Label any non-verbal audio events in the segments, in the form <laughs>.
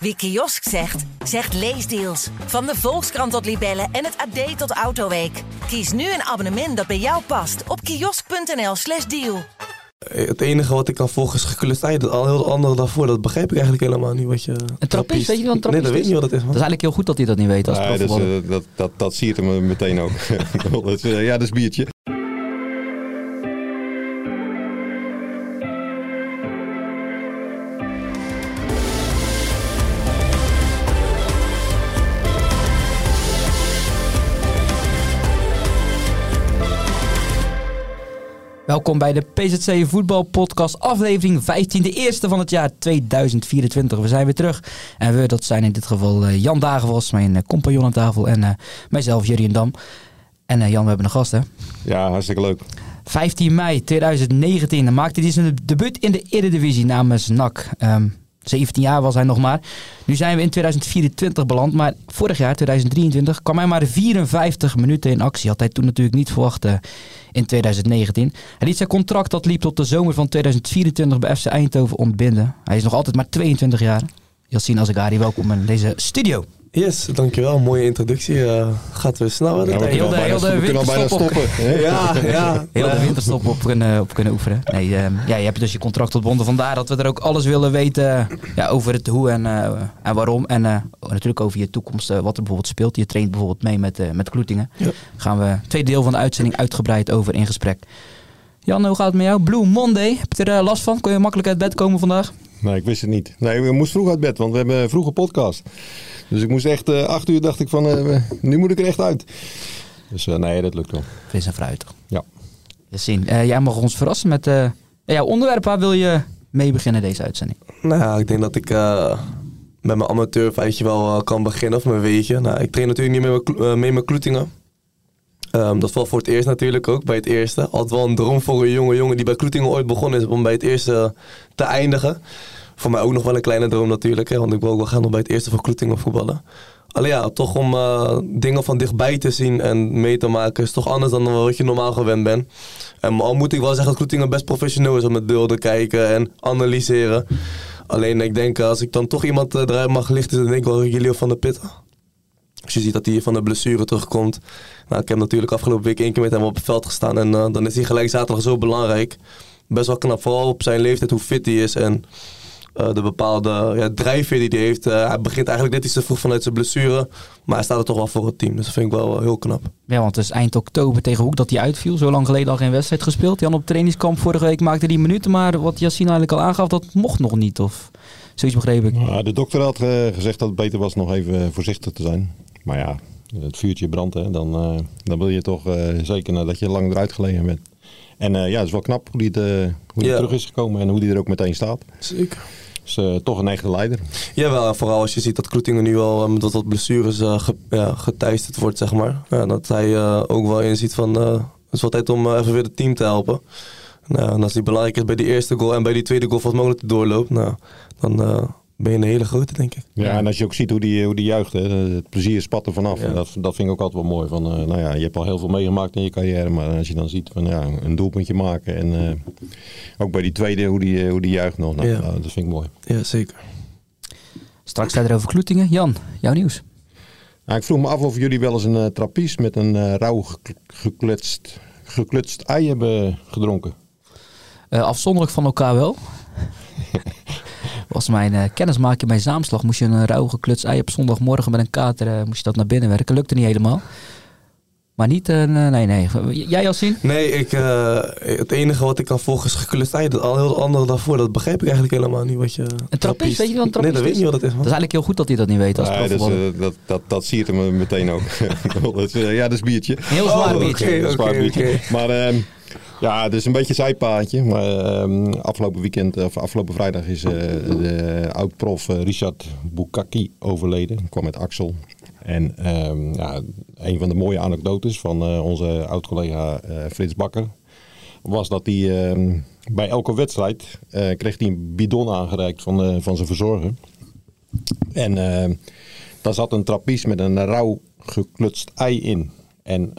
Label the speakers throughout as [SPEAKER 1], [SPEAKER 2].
[SPEAKER 1] Wie kiosk zegt, zegt leesdeals. Van de Volkskrant tot Libellen en het AD tot Autoweek. Kies nu een abonnement dat bij jou past op kiosk.nl/slash deal.
[SPEAKER 2] Het enige wat ik kan volgen is geklust ei. Dat al heel andere daarvoor, dat begrijp ik eigenlijk helemaal niet. Wat je,
[SPEAKER 3] Een trappist, weet je wat een trappist
[SPEAKER 2] Nee, dat weet ik niet wat het is.
[SPEAKER 3] Dat is eigenlijk heel goed dat hij dat niet weet als
[SPEAKER 4] Nee, dat, is,
[SPEAKER 3] profvoetballer.
[SPEAKER 4] eh, dat, dat, dat siert hem meteen ook. <laughs> Dat is, eh, ja, dat is biertje.
[SPEAKER 3] Welkom bij de PZC Voetbal Podcast, aflevering 15, de eerste van het jaar 2024. We zijn weer terug. En we, dat zijn in dit geval eh, Jan Dagenvos, mijn eh, compagnon aan tafel, en eh, mijzelf, Jurien Dam. En Jan, we hebben een gast, hè?
[SPEAKER 4] Ja, hartstikke leuk.
[SPEAKER 3] 15 mei 2019 dan maakte hij zijn debuut in de Eredivisie namens NAC. Ehm 17 jaar was hij nog maar. Nu zijn we in 2024 beland, maar vorig jaar, 2023, kwam hij maar 54 minuten in actie. Had hij toen natuurlijk niet verwacht eh, in 2019. Hij liet zijn contract dat liep tot de zomer van 2024 bij FC Eindhoven ontbinden. Hij is nog altijd maar 22 jaar. Yassine Azagari, welkom in deze studio.
[SPEAKER 2] Yes, dankjewel. Mooie introductie. eh, gaat weer snel.
[SPEAKER 4] Ja, we
[SPEAKER 3] heel de- heel de
[SPEAKER 4] we kunnen al bijna
[SPEAKER 3] winterstop op.
[SPEAKER 4] stoppen. <laughs>
[SPEAKER 2] Ja, ja.
[SPEAKER 3] Heel de winterstop op kunnen, op kunnen oefenen. Nee, ehm, ja, je hebt dus je contract ontbonden. Vandaar dat we er ook alles willen weten ja, over het hoe en, eh, en waarom. En eh, natuurlijk over je toekomst, wat er bijvoorbeeld speelt. Je traint bijvoorbeeld mee met, met Kloetingen.
[SPEAKER 2] Ja.
[SPEAKER 3] gaan we tweede deel van de uitzending uitgebreid over in gesprek. Jan, hoe gaat het met jou? Blue Monday, heb je er last van? Kon je makkelijk uit bed komen vandaag?
[SPEAKER 4] Nee, ik wist het niet. Nee, ik moest vroeg uit bed, want we hebben een vroege podcast. Dus ik moest echt, eh acht uur dacht ik van, eh, nu moet ik er echt uit. Dus eh, nee, dat lukt wel.
[SPEAKER 3] Vis en fruit.
[SPEAKER 4] Ja.
[SPEAKER 3] Yassine, eh, jij mag ons verrassen met eh, jouw onderwerp. Waar wil je mee beginnen deze uitzending?
[SPEAKER 2] Nou ik denk dat ik eh, met mijn amateurfeitje wel kan beginnen, of mijn weetje. Nou, ik train natuurlijk niet mee met, Klo- eh, mee met Kloetingen. Ehm, dat valt voor het eerst natuurlijk ook, bij het eerste. Altijd wel een droom voor een jonge jongen die bij Kloetingen ooit begonnen is om bij het eerste te eindigen. Voor mij ook nog wel een kleine droom natuurlijk, hè, want ik wil ook wel gaan bij het eerste van Kloetingen voetballen. Alleen ja, toch om eh, dingen van dichtbij te zien en mee te maken is toch anders dan wat je normaal gewend bent. En al moet ik wel zeggen dat Kloetingen best professioneel is om met beelden kijken en analyseren. Alleen ik denk, eh, als ik dan toch iemand eh, eruit mag lichten, dan denk ik wel Julio van der Pitten. Als je ziet dat hij van de blessure terugkomt. Nou, ik heb natuurlijk afgelopen week één keer met hem op het veld gestaan. En dan is hij gelijk zaterdag zo belangrijk. Best wel knap, vooral op zijn leeftijd, hoe fit hij is. En eh, de bepaalde ja, drijfveer die hij heeft. Eh, hij begint eigenlijk net iets te vroeg vanuit zijn blessure. Maar hij staat er toch wel voor het team. Dus dat vind ik wel eh, heel knap.
[SPEAKER 3] Ja, want het is eind oktober tegen Hoek dat hij uitviel. Zo lang geleden al geen wedstrijd gespeeld. Jan op trainingskamp vorige week maakte die minuten. Maar wat Yassine eigenlijk al aangaf, dat mocht nog niet. Of zoiets begreep ik.
[SPEAKER 4] Ja, de dokter had gezegd dat het beter was nog even voorzichtig te zijn. Maar ja, het vuurtje brandt, hè. Dan, eh, dan wil je toch eh, zeker nadat je lang eruit gelegen bent. En eh, ja, het is wel knap hoe die
[SPEAKER 2] Ja.
[SPEAKER 4] terug is gekomen en hoe hij er ook meteen staat.
[SPEAKER 2] Zeker.
[SPEAKER 4] Dus eh, toch een echte leider.
[SPEAKER 2] Jawel, en vooral als je ziet dat Kloetingen nu al eh, met wat, wat blessures eh, ge, ja, geteisterd wordt, zeg maar. Ja, dat hij eh, ook wel inziet van, eh, het is wel tijd om eh, even weer het team te helpen. Nou, en als hij belangrijk is bij die eerste goal en bij die tweede goal wat mogelijk doorloopt, nou, dan eh, ben je een hele grote, denk ik.
[SPEAKER 4] Ja, en als je ook ziet hoe die, hoe die juicht, hè, het plezier spat er vanaf.
[SPEAKER 2] Ja.
[SPEAKER 4] En Dat, dat vind ik ook altijd wel mooi. Van, eh, nou ja, je hebt al heel veel meegemaakt in je carrière, maar als je dan ziet van ja, een doelpuntje maken en eh, ook bij die tweede hoe die, eh, hoe die juicht nog, nou,
[SPEAKER 2] Ja.
[SPEAKER 4] nou, dat vind ik mooi.
[SPEAKER 2] Ja, zeker.
[SPEAKER 3] Straks verder over Kloetingen. Jan, jouw nieuws.
[SPEAKER 4] Nou, ik vroeg me af of jullie wel eens een uh, trappies met een uh, rauw geklutst, geklutst ei hebben gedronken.
[SPEAKER 3] Uh, afzonderlijk van elkaar wel. <laughs> was mijn uh, kennismaking bij Zaamslag. Moest je een rauw geklutst ei op zondagmorgen met een kater uh, moest je dat naar binnen werken. Lukte niet helemaal. Maar niet, uh, nee, nee. Jij Yassine?
[SPEAKER 2] Nee, ik, uh, het enige wat ik kan volgen is geklust ei. Dat al heel andere daarvoor, dat begrijp ik eigenlijk helemaal niet. Wat je,
[SPEAKER 3] een trappist, weet je wat een trappist
[SPEAKER 2] Nee, dat weet niet wat dat is. Man.
[SPEAKER 3] Dat is eigenlijk heel goed dat hij dat niet weet als
[SPEAKER 4] nee, dat, uh, dat, dat, dat siert hem meteen ook. <laughs> dat ja, dat is biertje.
[SPEAKER 3] Een heel zwaar
[SPEAKER 2] oh,
[SPEAKER 3] biertje.
[SPEAKER 2] Okay, okay, biertje. Okay.
[SPEAKER 4] Maar uh, ja, het is een beetje een zijpaadje. Maar uh, afgelopen weekend, of afgelopen vrijdag is uh, de oud-prof Richard Bukaki overleden. Ik kwam met Axel. En um, ja, een van de mooie anekdotes van uh, onze oud-collega uh, Frits Bakker was dat hij uh, bij elke wedstrijd uh, kreeg hij een bidon aangereikt van, van zijn verzorger. En uh, daar zat een trappies met een rauw geklutst ei in. En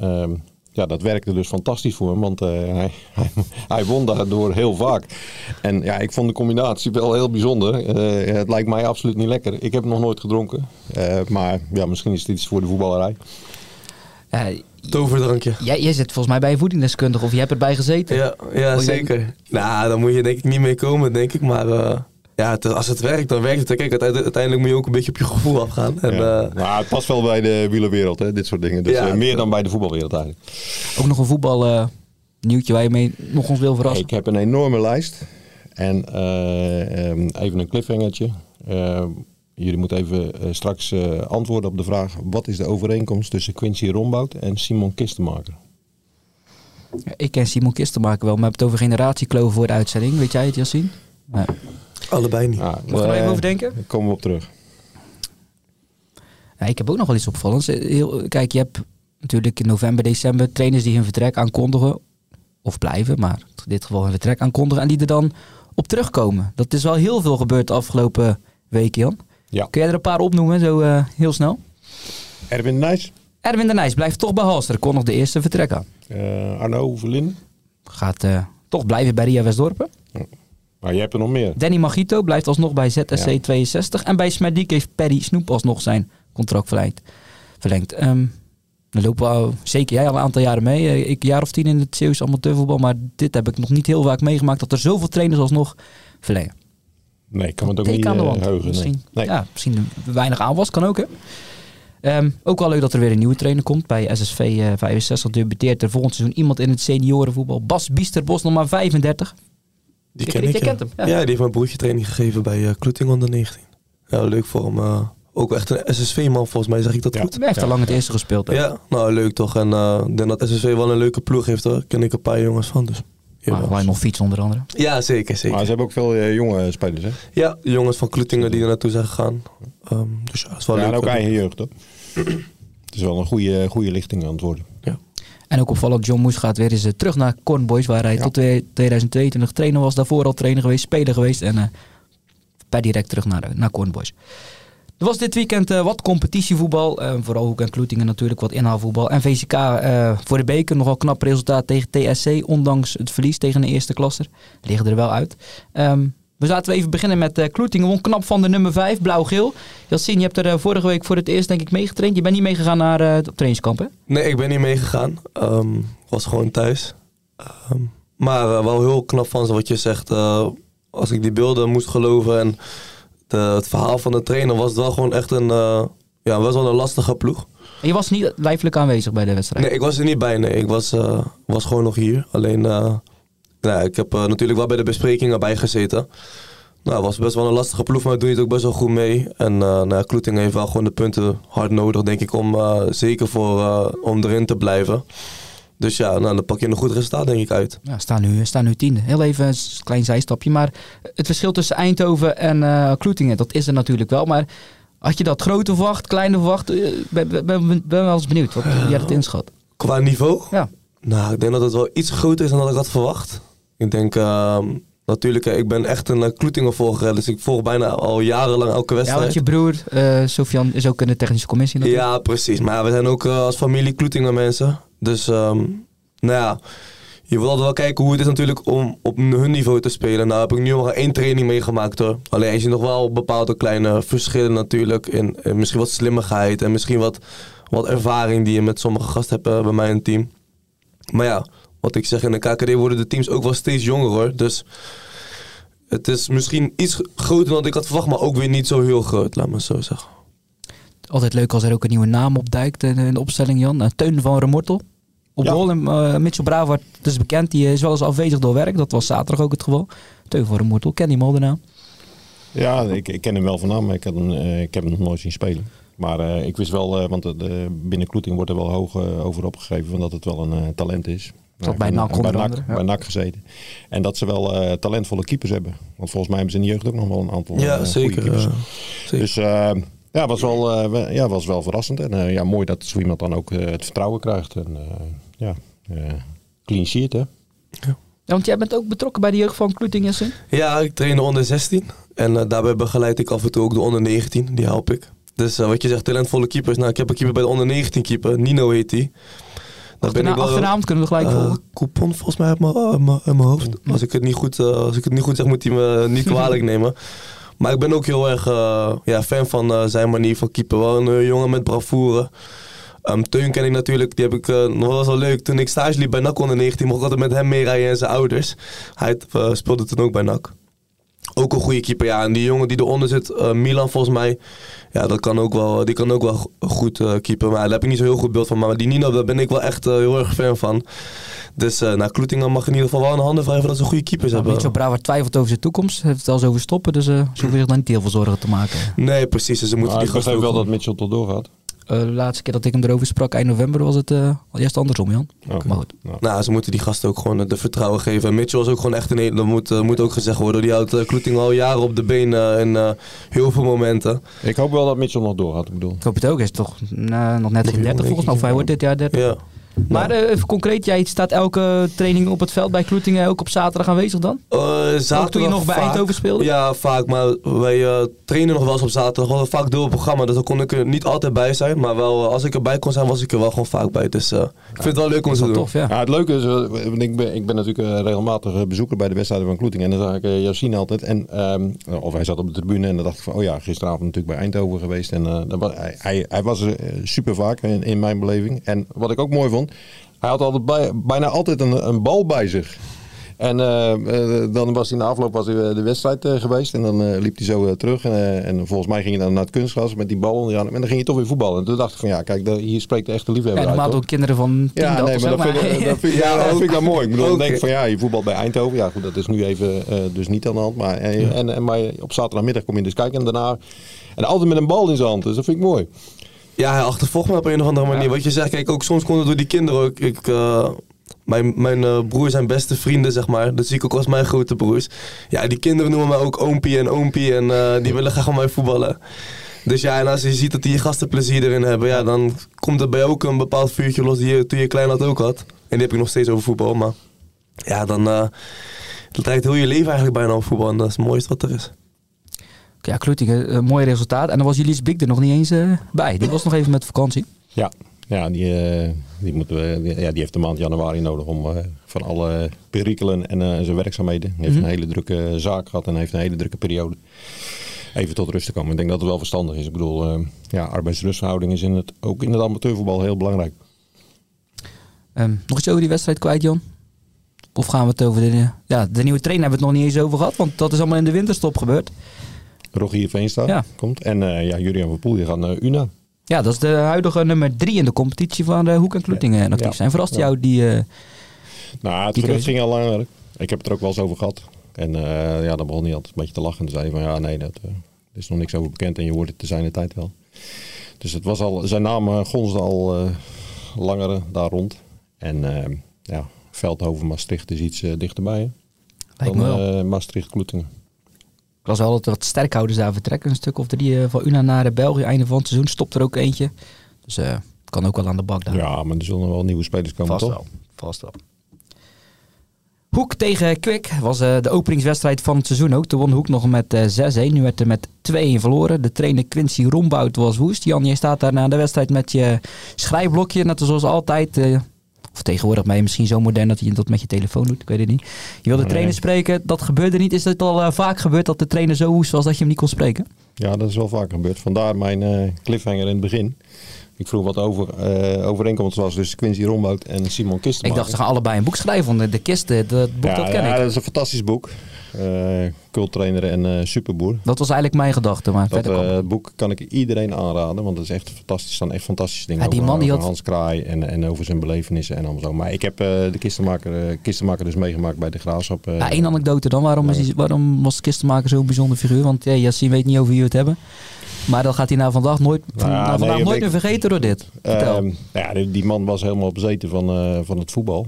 [SPEAKER 4] ja, dat werkte dus fantastisch voor hem, want eh, hij, <laughs> hij, hij won daardoor heel vaak. En ja, ik vond de combinatie wel heel bijzonder. Eh, het lijkt mij absoluut niet lekker. Ik heb het nog nooit gedronken, Eh, maar ja, misschien is het iets voor de voetballerij.
[SPEAKER 3] Eh,
[SPEAKER 2] Toverdrankje.
[SPEAKER 3] jij, jij zit volgens mij bij een voedingsdeskundige of je hebt erbij gezeten.
[SPEAKER 2] Ja, ja zeker. Nou, daar moet je denk ik niet mee komen, denk ik. Maar eh, ja, het- als het werkt, dan werkt het. Kijk, uite- uiteindelijk moet je ook een beetje op je gevoel afgaan. En,
[SPEAKER 4] ja.
[SPEAKER 2] eh,
[SPEAKER 4] maar het past wel bij de wielerwereld, hè, dit soort dingen. Dus
[SPEAKER 2] Ja,
[SPEAKER 4] eh, meer dan bij de voetbalwereld eigenlijk.
[SPEAKER 3] Ook nog een voetbal nieuwtje waar je mee nog ons wil verrassen.
[SPEAKER 4] Ik heb een enorme lijst. En eh, ehm, even een cliffhangertje. Jullie moeten even straks eh, antwoorden op de vraag... wat is de overeenkomst tussen Quincy Rombout en Simon Kistenmaker?
[SPEAKER 3] Ik ken Simon Kistenmaker wel, maar we hebben het over generatiekloven voor de uitzending. Weet jij het, Yassine? Nee.
[SPEAKER 2] Allebei niet.
[SPEAKER 4] Ah,
[SPEAKER 3] Mag ik er
[SPEAKER 4] eh,
[SPEAKER 3] even over denken?
[SPEAKER 4] Daar komen we op terug.
[SPEAKER 3] Ja, ik heb ook nog wel iets opvallends. Heel, kijk, je hebt natuurlijk in november, december trainers die hun vertrek aankondigen. Of blijven, maar in dit geval hun vertrek aankondigen. En die er dan op terugkomen. Dat is wel heel veel gebeurd de afgelopen weken, Jan.
[SPEAKER 4] Ja.
[SPEAKER 3] Kun jij er een paar opnoemen, zo eh, heel snel?
[SPEAKER 4] Erwin Nijs,
[SPEAKER 3] Erwin de Nijs blijft toch bij Halster. Kon nog de eerste vertrek aan.
[SPEAKER 4] eh, Arno Verlinden.
[SPEAKER 3] Gaat eh, toch blijven bij Ria Westdorpen.
[SPEAKER 4] Maar je hebt er nog meer.
[SPEAKER 3] Danny Magito blijft alsnog bij ZSC
[SPEAKER 4] Ja.
[SPEAKER 3] 62. En bij Smerdiek heeft Paddy Snoep alsnog zijn contract verlengd. verlengd. Ehm, dan lopen we zeker jij al een aantal jaren mee. Eh, Ik een jaar of tien in het Zeeuws amateurvoetbal. Maar dit heb ik nog niet heel vaak meegemaakt. Dat er zoveel trainers alsnog verlengen.
[SPEAKER 4] Nee, ik kan me het ook niet
[SPEAKER 3] aan de
[SPEAKER 4] eh,
[SPEAKER 3] wand.
[SPEAKER 4] heugen.
[SPEAKER 3] Misschien,
[SPEAKER 4] Nee.
[SPEAKER 3] Ja, misschien weinig aanwas. Kan ook hè. Ehm, ook wel leuk dat er weer een nieuwe trainer komt. Bij SSV eh, 65 debuteert er volgend seizoen iemand in het seniorenvoetbal. Bas Biesterbos, nog maar 35.
[SPEAKER 2] Die ken
[SPEAKER 3] je
[SPEAKER 2] ik, ja.
[SPEAKER 3] kent hem, ja.
[SPEAKER 2] Ja. die heeft mijn broertje training gegeven bij uh, Kloeting onder 19. Ja, leuk voor hem. eh, ook echt een SSV-man, volgens mij zeg ik dat
[SPEAKER 4] Ja.
[SPEAKER 2] goed.
[SPEAKER 3] Hij heeft
[SPEAKER 4] Ja.
[SPEAKER 3] al lang het eerste gespeeld. ook.
[SPEAKER 2] Ja, nou leuk toch. En eh, ik denk dat SSV wel een leuke ploeg heeft hoor. Ken ik een paar jongens van. Dus.
[SPEAKER 3] Maar waar nog fiets onder andere.
[SPEAKER 2] Ja, zeker, zeker.
[SPEAKER 4] Maar ze hebben ook veel eh, jonge spelers, hè?
[SPEAKER 2] Ja, de jongens van Kloetingen die er naartoe zijn gegaan. Ehm, dus ja, dat is wel
[SPEAKER 4] Ja,
[SPEAKER 2] leuk.
[SPEAKER 4] en ook eigen jeugd, hoor. <clears throat> Het is wel een goede, goede lichting aan het worden.
[SPEAKER 3] En ook opvallend, John Moes gaat weer eens eh, terug naar Corn Boys, waar hij
[SPEAKER 4] Ja.
[SPEAKER 3] tot twee- 2022 trainer was. Daarvoor al trainer geweest, speler geweest en eh, per direct terug naar, naar Corn Boys. Er was dit weekend eh, wat competitievoetbal, eh, vooral Hoek en Kloetingen natuurlijk, wat inhaalvoetbal. En VCK eh, voor de beker nogal knap resultaat tegen TSC, ondanks het verlies tegen de eerste klasser. Liggen er wel uit. Ehm, we zaten even beginnen met eh Kloetingen, won knap van de nummer 5, blauw-geel. Jassine, je hebt er eh, vorige week voor het eerst denk ik meegetraind. Je bent niet meegegaan naar eh, het trainingskamp hè?
[SPEAKER 2] Nee, ik ben niet meegegaan. Ehm was gewoon thuis. Ehm, maar wel heel knap van ze wat je zegt. Als ik die beelden moest geloven en de, het verhaal van de trainer was het wel gewoon echt een, ja, best wel een lastige ploeg.
[SPEAKER 3] En je was niet lijfelijk aanwezig bij de wedstrijd.
[SPEAKER 2] Nee, ik was er niet bij. Nee, ik was, was gewoon nog hier. Alleen, nou, ik heb eh, natuurlijk wel bij de besprekingen bij gezeten. Nou, het was best wel een lastige ploeg, maar we doen het ook best wel goed mee. En uh, nou, Kloeting heeft wel gewoon de punten hard nodig, denk ik, om uh, zeker voor, uh, om erin te blijven. Dus ja, nou, dan pak je een goed resultaat, denk ik, uit.
[SPEAKER 3] Ja, staan nu, staan nu tiende. Heel even een klein zijstapje. Maar het verschil tussen Eindhoven en uh, Kloetingen, dat is er natuurlijk wel. Maar had je dat grote verwacht, kleine verwacht? Ik ben, ben, ben wel eens benieuwd wat jij dat inschat.
[SPEAKER 2] Qua niveau?
[SPEAKER 3] Ja.
[SPEAKER 2] Nou, ik denk dat het wel iets groter is dan dat ik had verwacht. Ik denk, uh, natuurlijk, ik ben echt een Kloetingen volger. Dus ik volg bijna al jarenlang elke wedstrijd.
[SPEAKER 3] Ja, want je broer, uh, Sofian, is ook in de technische commissie natuurlijk.
[SPEAKER 2] Ja, precies. Maar we zijn ook uh, als familie Kloetingen mensen. Dus, um, nou ja, je wil altijd wel kijken hoe het is natuurlijk om op hun niveau te spelen. Nou heb ik nu nog één training meegemaakt hoor. Alleen je ziet nog wel bepaalde kleine verschillen natuurlijk. In, in misschien wat slimmigheid en misschien wat, wat ervaring die je met sommige gasten hebt bij mij in het team. Maar ja, wat ik zeg, in de KKD worden de teams ook wel steeds jonger hoor. Dus het is misschien iets groter dan ik had verwacht, maar ook weer niet zo heel groot, laat me zo zeggen.
[SPEAKER 3] Altijd leuk als er ook een nieuwe naam opduikt in de opstelling, Jan. Uh, Teun van Remortel. Op ja. rol en uh, Mitchell is bekend, die is wel eens afwezig door werk. Dat was zaterdag ook het geval. Teun van Remortel, ken die hem al de naam?
[SPEAKER 4] Ja, ik, ik, ken hem wel van naam, maar ik, heb hem, uh, ik heb hem nog nooit zien spelen. Maar uh, ik wist wel, uh, want de, binnen Kloeting wordt er wel hoog uh, over opgegeven van dat het wel een talent is.
[SPEAKER 3] Dat bij NAC
[SPEAKER 4] bij
[SPEAKER 3] NAC,
[SPEAKER 4] ja. bij NAC gezeten. En dat ze wel talentvolle keepers hebben. Want volgens mij hebben ze in de jeugd ook nog wel een aantal
[SPEAKER 2] ja, zeker,
[SPEAKER 4] keepers.
[SPEAKER 2] zeker.
[SPEAKER 4] Dus ja, was wel, ja, was wel verrassend. En ja, mooi dat zo iemand dan ook het vertrouwen krijgt. En ja, clean sheet hè.
[SPEAKER 3] Ja. Ja, want jij bent ook betrokken bij de jeugd van Kloeting
[SPEAKER 2] Ja, ik train de onder 16. En uh, daarbij begeleid ik af en toe ook de onder 19. Die help ik. Dus uh, wat je zegt, talentvolle keepers. Nou, ik heb een keeper bij de onder 19 keeper. Nino heet die. Wel-
[SPEAKER 3] achternaam kunnen we gelijk
[SPEAKER 2] Eh,
[SPEAKER 3] volgen.
[SPEAKER 2] coupon volgens mij uit mijn, uit mijn, hoofd. Als ik, het niet goed, eh, als ik het niet goed zeg, moet hij me niet <laughs> kwalijk nemen. Maar ik ben ook heel erg eh, ja, fan van eh, zijn manier van keeper. Wel een eh, jongen met bravoure. Ehm, Teun ken ik natuurlijk, die heb ik eh, nog wel wel leuk. Toen ik stage liep bij NAC onder 19, mocht ik altijd met hem meerijden en zijn ouders. Hij eh, speelde toen ook bij NAC. Ook een goede keeper, ja. En die jongen die eronder zit, eh, Milan volgens mij, ja, dat kan ook wel, die kan ook wel go- goed eh keeper. Maar daar heb ik niet zo heel goed beeld van. Maar die Nino, daar ben ik wel echt eh, heel erg fan van. Dus eh naar Kloetingen mag in ieder geval wel een handen wrijven dat ze goede keepers hebben.
[SPEAKER 3] Mitchell Brouwer twijfelt over zijn toekomst. Heeft het al eens over stoppen, dus eh ze hoeven zich daar niet heel veel zorgen te maken.
[SPEAKER 2] Nee, precies. Dus ze moeten
[SPEAKER 4] Maar
[SPEAKER 2] die
[SPEAKER 4] ik
[SPEAKER 2] gasten
[SPEAKER 4] wel dat Mitchell tot doorgaat.
[SPEAKER 3] De laatste keer dat ik hem erover sprak, eind november, was het eh al juist andersom, Jan. Maar goed.
[SPEAKER 2] Nou, ze moeten die gasten ook gewoon eh, de vertrouwen geven. En Mitchell is ook gewoon echt een hele, dat moet, eh, moet ook gezegd worden. Die houdt uh, Kloetingen al jaren op de been eh, in eh, heel veel momenten.
[SPEAKER 4] Ik hoop wel dat Mitchell nog doorgaat. Ik bedoel.
[SPEAKER 3] Ik hoop het ook. Hij is toch eh, nog net geen 30 volgens mij. Of hij wordt dit jaar 30.
[SPEAKER 2] Ja.
[SPEAKER 3] Maar eh, even concreet, jij staat elke training op het veld bij Kloetingen ook op zaterdag aanwezig dan?
[SPEAKER 2] Eh, zaterdag
[SPEAKER 3] Ook toen je nog bij
[SPEAKER 2] vaak.
[SPEAKER 3] Eindhoven speelde?
[SPEAKER 2] Ja, vaak. Maar wij eh, trainen nog wel eens op zaterdag. We hadden vaak door het programma. Dus dan kon ik er niet altijd bij zijn. Maar wel, als ik erbij kon zijn, was ik er wel gewoon vaak bij. Dus eh, ik vind het wel leuk om te doen.
[SPEAKER 3] tof, ja.
[SPEAKER 4] Ja, het leuke is, want ik ben, ik ben natuurlijk regelmatig bezoeker bij de wedstrijden van Kloeting. En dan zag ik uh, Yassine altijd. En, ehm, of hij zat op de tribune en dan dacht ik van, oh ja, gisteravond natuurlijk bij Eindhoven geweest. En eh, was, hij, hij, hij was super vaak in, in mijn beleving. En wat ik ook mooi vond, hij had altijd bij, bijna altijd een, een bal bij zich. En eh, eh, dan was hij in de afloop was hij eh, de wedstrijd eh, geweest. En dan eh, liep hij zo terug. En, eh, en volgens mij ging hij dan naar het kunstgras met die bal. En dan ging hij toch weer voetballen. En toen dacht ik van ja, kijk, daar- hier spreekt de echte liefhebber
[SPEAKER 3] Ja,
[SPEAKER 4] uit.
[SPEAKER 3] normaal doen kinderen van 10
[SPEAKER 4] Ja,
[SPEAKER 3] dat
[SPEAKER 4] nee, maar dat vind, ik, <laughs> dat vind, ik-
[SPEAKER 2] Ja,
[SPEAKER 4] ja, dat
[SPEAKER 2] ook-
[SPEAKER 4] vind ik dan mooi. Ik bedoel, dan denk ik van ja, je voetbalt bij Eindhoven. Ja, goed, dat is nu even eh, dus niet aan de hand. Maar, en, en, en, maar op zaterdagmiddag kom je dus kijken en daarna... En altijd met een bal in zijn hand, dus dat vind ik mooi.
[SPEAKER 2] Ja, hij achtervolgt me op een of andere manier. Wat je zegt, kijk, ook soms komt het door die kinderen ook. Ik, eh, mijn mijn eh, broer zijn beste vrienden, zeg maar. Dat zie ik ook als mijn grote broers. Ja, die kinderen noemen mij ook oompie en oompie. En eh, die willen graag met mij voetballen. Dus ja, en als je ziet dat die gasten plezier erin hebben, ja, dan komt er bij jou ook een bepaald vuurtje los die je toen je klein had ook had. En die heb ik nog steeds over voetbal, maar ja, dan het draait heel je leven eigenlijk bijna om voetbal. En dat is het mooiste wat er is.
[SPEAKER 3] Ja, Kloetingen, een mooi resultaat. En dan was Julius Bik er nog niet eens eh, bij. Die was nog even met vakantie.
[SPEAKER 4] Ja, ja, die, eh, die, moeten we, die- ja, die heeft de maand januari nodig om eh, van alle perikelen en eh, zijn werkzaamheden. Hij heeft
[SPEAKER 3] Mhm.
[SPEAKER 4] een hele drukke zaak gehad en heeft een hele drukke periode. Even tot rust te komen. Ik denk dat het wel verstandig is. Ik bedoel, eh, ja, arbeidsrustverhouding is in het, ook in het amateurvoetbal heel belangrijk.
[SPEAKER 3] Ehm, nog iets over die wedstrijd kwijt, Jan? Of gaan we het over de... Ja, de nieuwe trainer hebben we het nog niet eens over gehad. Want dat is allemaal in de winterstop gebeurd.
[SPEAKER 4] Rogier Veenstra
[SPEAKER 3] Ja.
[SPEAKER 4] komt. En eh, ja, Julian van Poel die gaat naar UNA.
[SPEAKER 3] Ja, dat is de huidige nummer drie in de competitie van de Hoek en Kloetingen actief
[SPEAKER 4] Ja.
[SPEAKER 3] zijn. Verrast jou die... eh,
[SPEAKER 4] Nou, het
[SPEAKER 3] Die
[SPEAKER 4] gerucht ging al langer. Ik heb het er ook wel eens over gehad. En eh, ja, dan begon hij altijd een beetje te lachen. En zei van ja, nee, dat, eh, er is nog niks over bekend. En je hoort het te zijn de tijd wel. Dus het was al, zijn naam eh, gonsde al eh langer daar rond. En eh, ja, Veldhoven Maastricht is iets eh, dichterbij. Hè? Dan
[SPEAKER 3] me wel.
[SPEAKER 4] eh, Maastricht Kloetingen.
[SPEAKER 3] Ik las wel dat er wat sterkhouders daar vertrekken. Een stuk of drie eh, van Una naar de België. Einde van het seizoen stopt er ook eentje. Dus eh, het kan ook wel aan de bak daar.
[SPEAKER 4] Ja, maar er zullen wel nieuwe spelers komen,
[SPEAKER 3] Vast
[SPEAKER 4] toch?
[SPEAKER 3] wel. Vast wel. Hoek tegen Kwik was eh, de openingswedstrijd van het seizoen ook. Toen won Hoek nog met eh 6-1. Nu werd er met 2-1 verloren. De trainer Quincy Rombout was woest. Jan, jij staat daar na de wedstrijd met je schrijfblokje. Net zoals altijd. eh, of tegenwoordig ben je misschien zo modern dat je dat met je telefoon doet. Ik weet het niet. Je wilde de
[SPEAKER 4] Nee.
[SPEAKER 3] trainer spreken. Dat gebeurde niet. Is het al eh, vaak gebeurd dat de trainer zo woest was dat je hem niet kon spreken?
[SPEAKER 4] Ja, dat is wel vaak gebeurd. Vandaar mijn eh, cliffhanger in het begin. Ik vroeg wat over, eh, overeenkomst was tussen Quincy Rombout en Simon
[SPEAKER 3] Ik
[SPEAKER 4] Kistenmaker.
[SPEAKER 3] dacht, ze gaan allebei een boek schrijven. Want de, kist, eh, dat boek,
[SPEAKER 4] ja,
[SPEAKER 3] dat ken
[SPEAKER 4] ja,
[SPEAKER 3] ik.
[SPEAKER 4] dat is een fantastisch boek. Eh culttrainer en eh, superboer.
[SPEAKER 3] Dat was eigenlijk mijn gedachte. Maar
[SPEAKER 4] Dat eh, het boek kan ik iedereen aanraden, want het is echt fantastisch. Er staan echt fantastische dingen
[SPEAKER 3] Ja, die
[SPEAKER 4] over,
[SPEAKER 3] man die
[SPEAKER 4] over
[SPEAKER 3] had-
[SPEAKER 4] Hans Kraai en, en over zijn belevenissen en allemaal zo. Maar ik heb de kistenmaker, kistenmaker dus meegemaakt bij de Graafschap.
[SPEAKER 3] Ja, één anekdote dan. Waarom, is waarom was Kistenmaker zo'n bijzonder figuur? Want ja, Yassine weet niet over wie we het hebben. Maar dat gaat hij na vandaag nooit, na
[SPEAKER 4] nee,
[SPEAKER 3] vandaag
[SPEAKER 4] ik
[SPEAKER 3] nooit meer vergeten door dit.
[SPEAKER 4] Ehm, ja, die, die man was helemaal bezeten van, van het voetbal.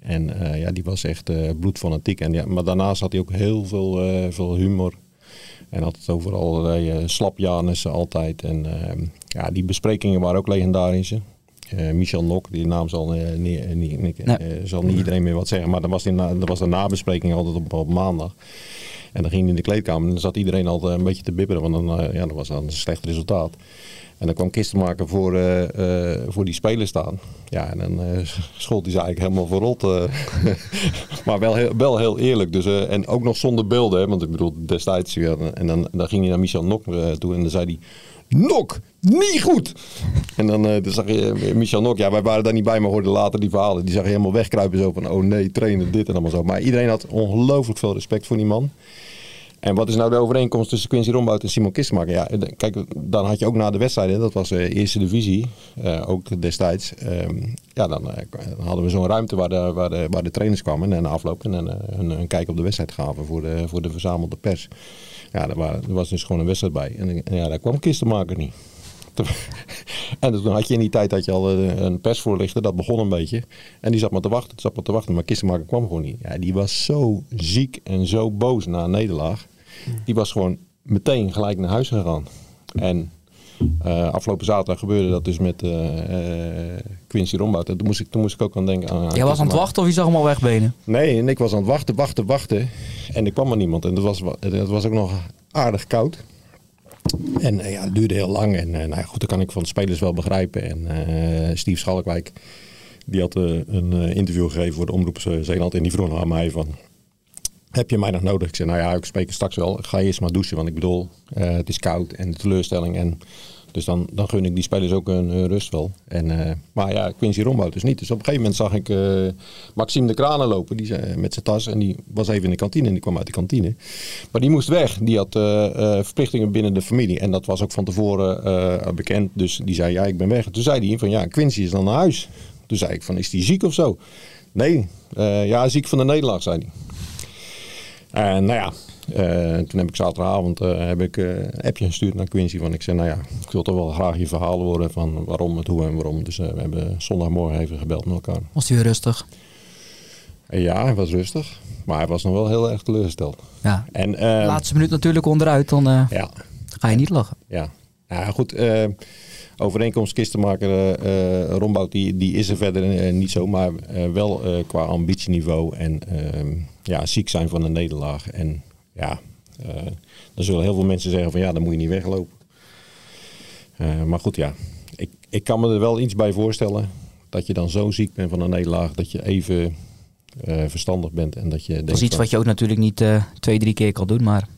[SPEAKER 4] En eh, ja, die was echt eh, bloedfanatiek. En ja, maar daarnaast had hij ook heel veel, eh, veel humor. En had het over allerlei slapjanissen altijd. En ehm, ja, die besprekingen waren ook legendarisch. Eh, Michel Nok, die naam zal, niet, niet, niet-
[SPEAKER 3] Nee.
[SPEAKER 4] zal niet iedereen meer wat zeggen. Maar dan was, die na, was de nabespreking altijd op, op maandag. En dan ging hij in de kleedkamer en dan zat iedereen al een beetje te bibberen, want dan, ja, dat was dan een slecht resultaat. En dan kwam Kistenmaker voor, uh, voor die spelers staan. Ja, en dan uh, schold hij ze eigenlijk helemaal verrot. <laughs> maar wel heel, wel heel eerlijk. Dus, en ook nog zonder beelden. Hè, want ik bedoel, destijds. Ja, en dan, dan ging hij naar Michel Nok toe en dan zei hij... Nok, niet goed! En dan, dan zag je Michel Nok, ja, wij waren daar niet bij, maar hoorden later die verhalen. Die zag je helemaal wegkruipen zo van, oh nee, trainen, dit en allemaal zo. Maar iedereen had ongelooflijk veel respect voor die man. En wat is nou de overeenkomst tussen Quincy Rombout en Simon Kistenmaker? Ja, kijk, dan had je ook na de wedstrijden, dat was de uh, eerste divisie, uh, ook destijds. Uh, ja, dan, uh, dan, hadden we zo'n ruimte waar de, waar, waar de trainers kwamen en aflopen en een, een, kijk op de wedstrijd gaven voor de, voor de verzamelde pers. Ja, daar, waren, er was dus gewoon een wedstrijd bij. En, ja, daar kwam Kistenmaker niet. <laughs> en toen had je in die tijd had je al een persvoorlichter, dat begon een beetje. En die zat maar te wachten, zat maar te wachten, maar Kistenmaker kwam gewoon niet. Ja, die was zo ziek en zo boos na een nederlaag. Die was gewoon meteen gelijk naar huis gegaan. En uh, afgelopen zaterdag gebeurde dat dus met uh, uh, Quincy Rombout. Toen moest, ik, toen moest ik ook aan denken. Aan,
[SPEAKER 3] Jij was aan het wachten of je zag hem al wegbenen?
[SPEAKER 4] Nee, en ik was aan het wachten, wachten, wachten. En er kwam maar niemand. En het was, het was ook nog aardig koud. En ja, het duurde heel lang. En nou ja, goed, dat kan ik van de spelers wel begrijpen. En Steve Schalkwijk, die had een interview gegeven voor de Omroep Zeeland. En die vroeg aan mij van heb je mij nog nodig? Ik zei, nou ja, ik spreek straks wel. Ga eerst maar douchen, want ik bedoel, uh, het is koud en de teleurstelling. En, dus dan, dan gun ik die spelers ook een, rust wel. En, uh, maar ja, Quincy Rombout dus niet. Dus op een gegeven moment zag ik uh, Maxime de Kranen lopen die, met zijn tas. En die was even in de kantine en die kwam uit de kantine. Maar die moest weg. Die had verplichtingen binnen de familie. En dat was ook van tevoren bekend. Dus die zei, ja, ik ben weg. En toen zei hij van, ja, Quincy is dan naar huis. Toen zei ik van, is die ziek of zo? Nee, ja, ziek van de nederlaag, zei hij. En nou ja, uh, toen heb ik zaterdagavond uh, heb ik, uh, een appje gestuurd naar Quincy. Van ik zei, nou ja, ik wil toch wel graag je verhaal horen van waarom, het hoe en waarom. Dus we hebben zondagmorgen even gebeld met elkaar.
[SPEAKER 3] Was hij weer rustig?
[SPEAKER 4] ja, hij was rustig. Maar hij was nog wel heel erg teleurgesteld.
[SPEAKER 3] Ja. En, laatste minuut natuurlijk onderuit, dan ja. ga je niet lachen.
[SPEAKER 4] Ja, ja goed overeenkomst kistenmaker uh, Rombout, die, die is er verder niet zo. Maar wel qua ambitieniveau en ehm, ja, ziek zijn van een nederlaag. En ja, dan zullen heel veel mensen zeggen van ja, dan moet je niet weglopen. maar goed, ja. Ik, ik kan me er wel iets bij voorstellen. Dat je dan zo ziek bent van een nederlaag. Dat je even verstandig bent. En dat, je
[SPEAKER 3] dat is iets wat je ook natuurlijk niet twee, drie keer kan doen. Maar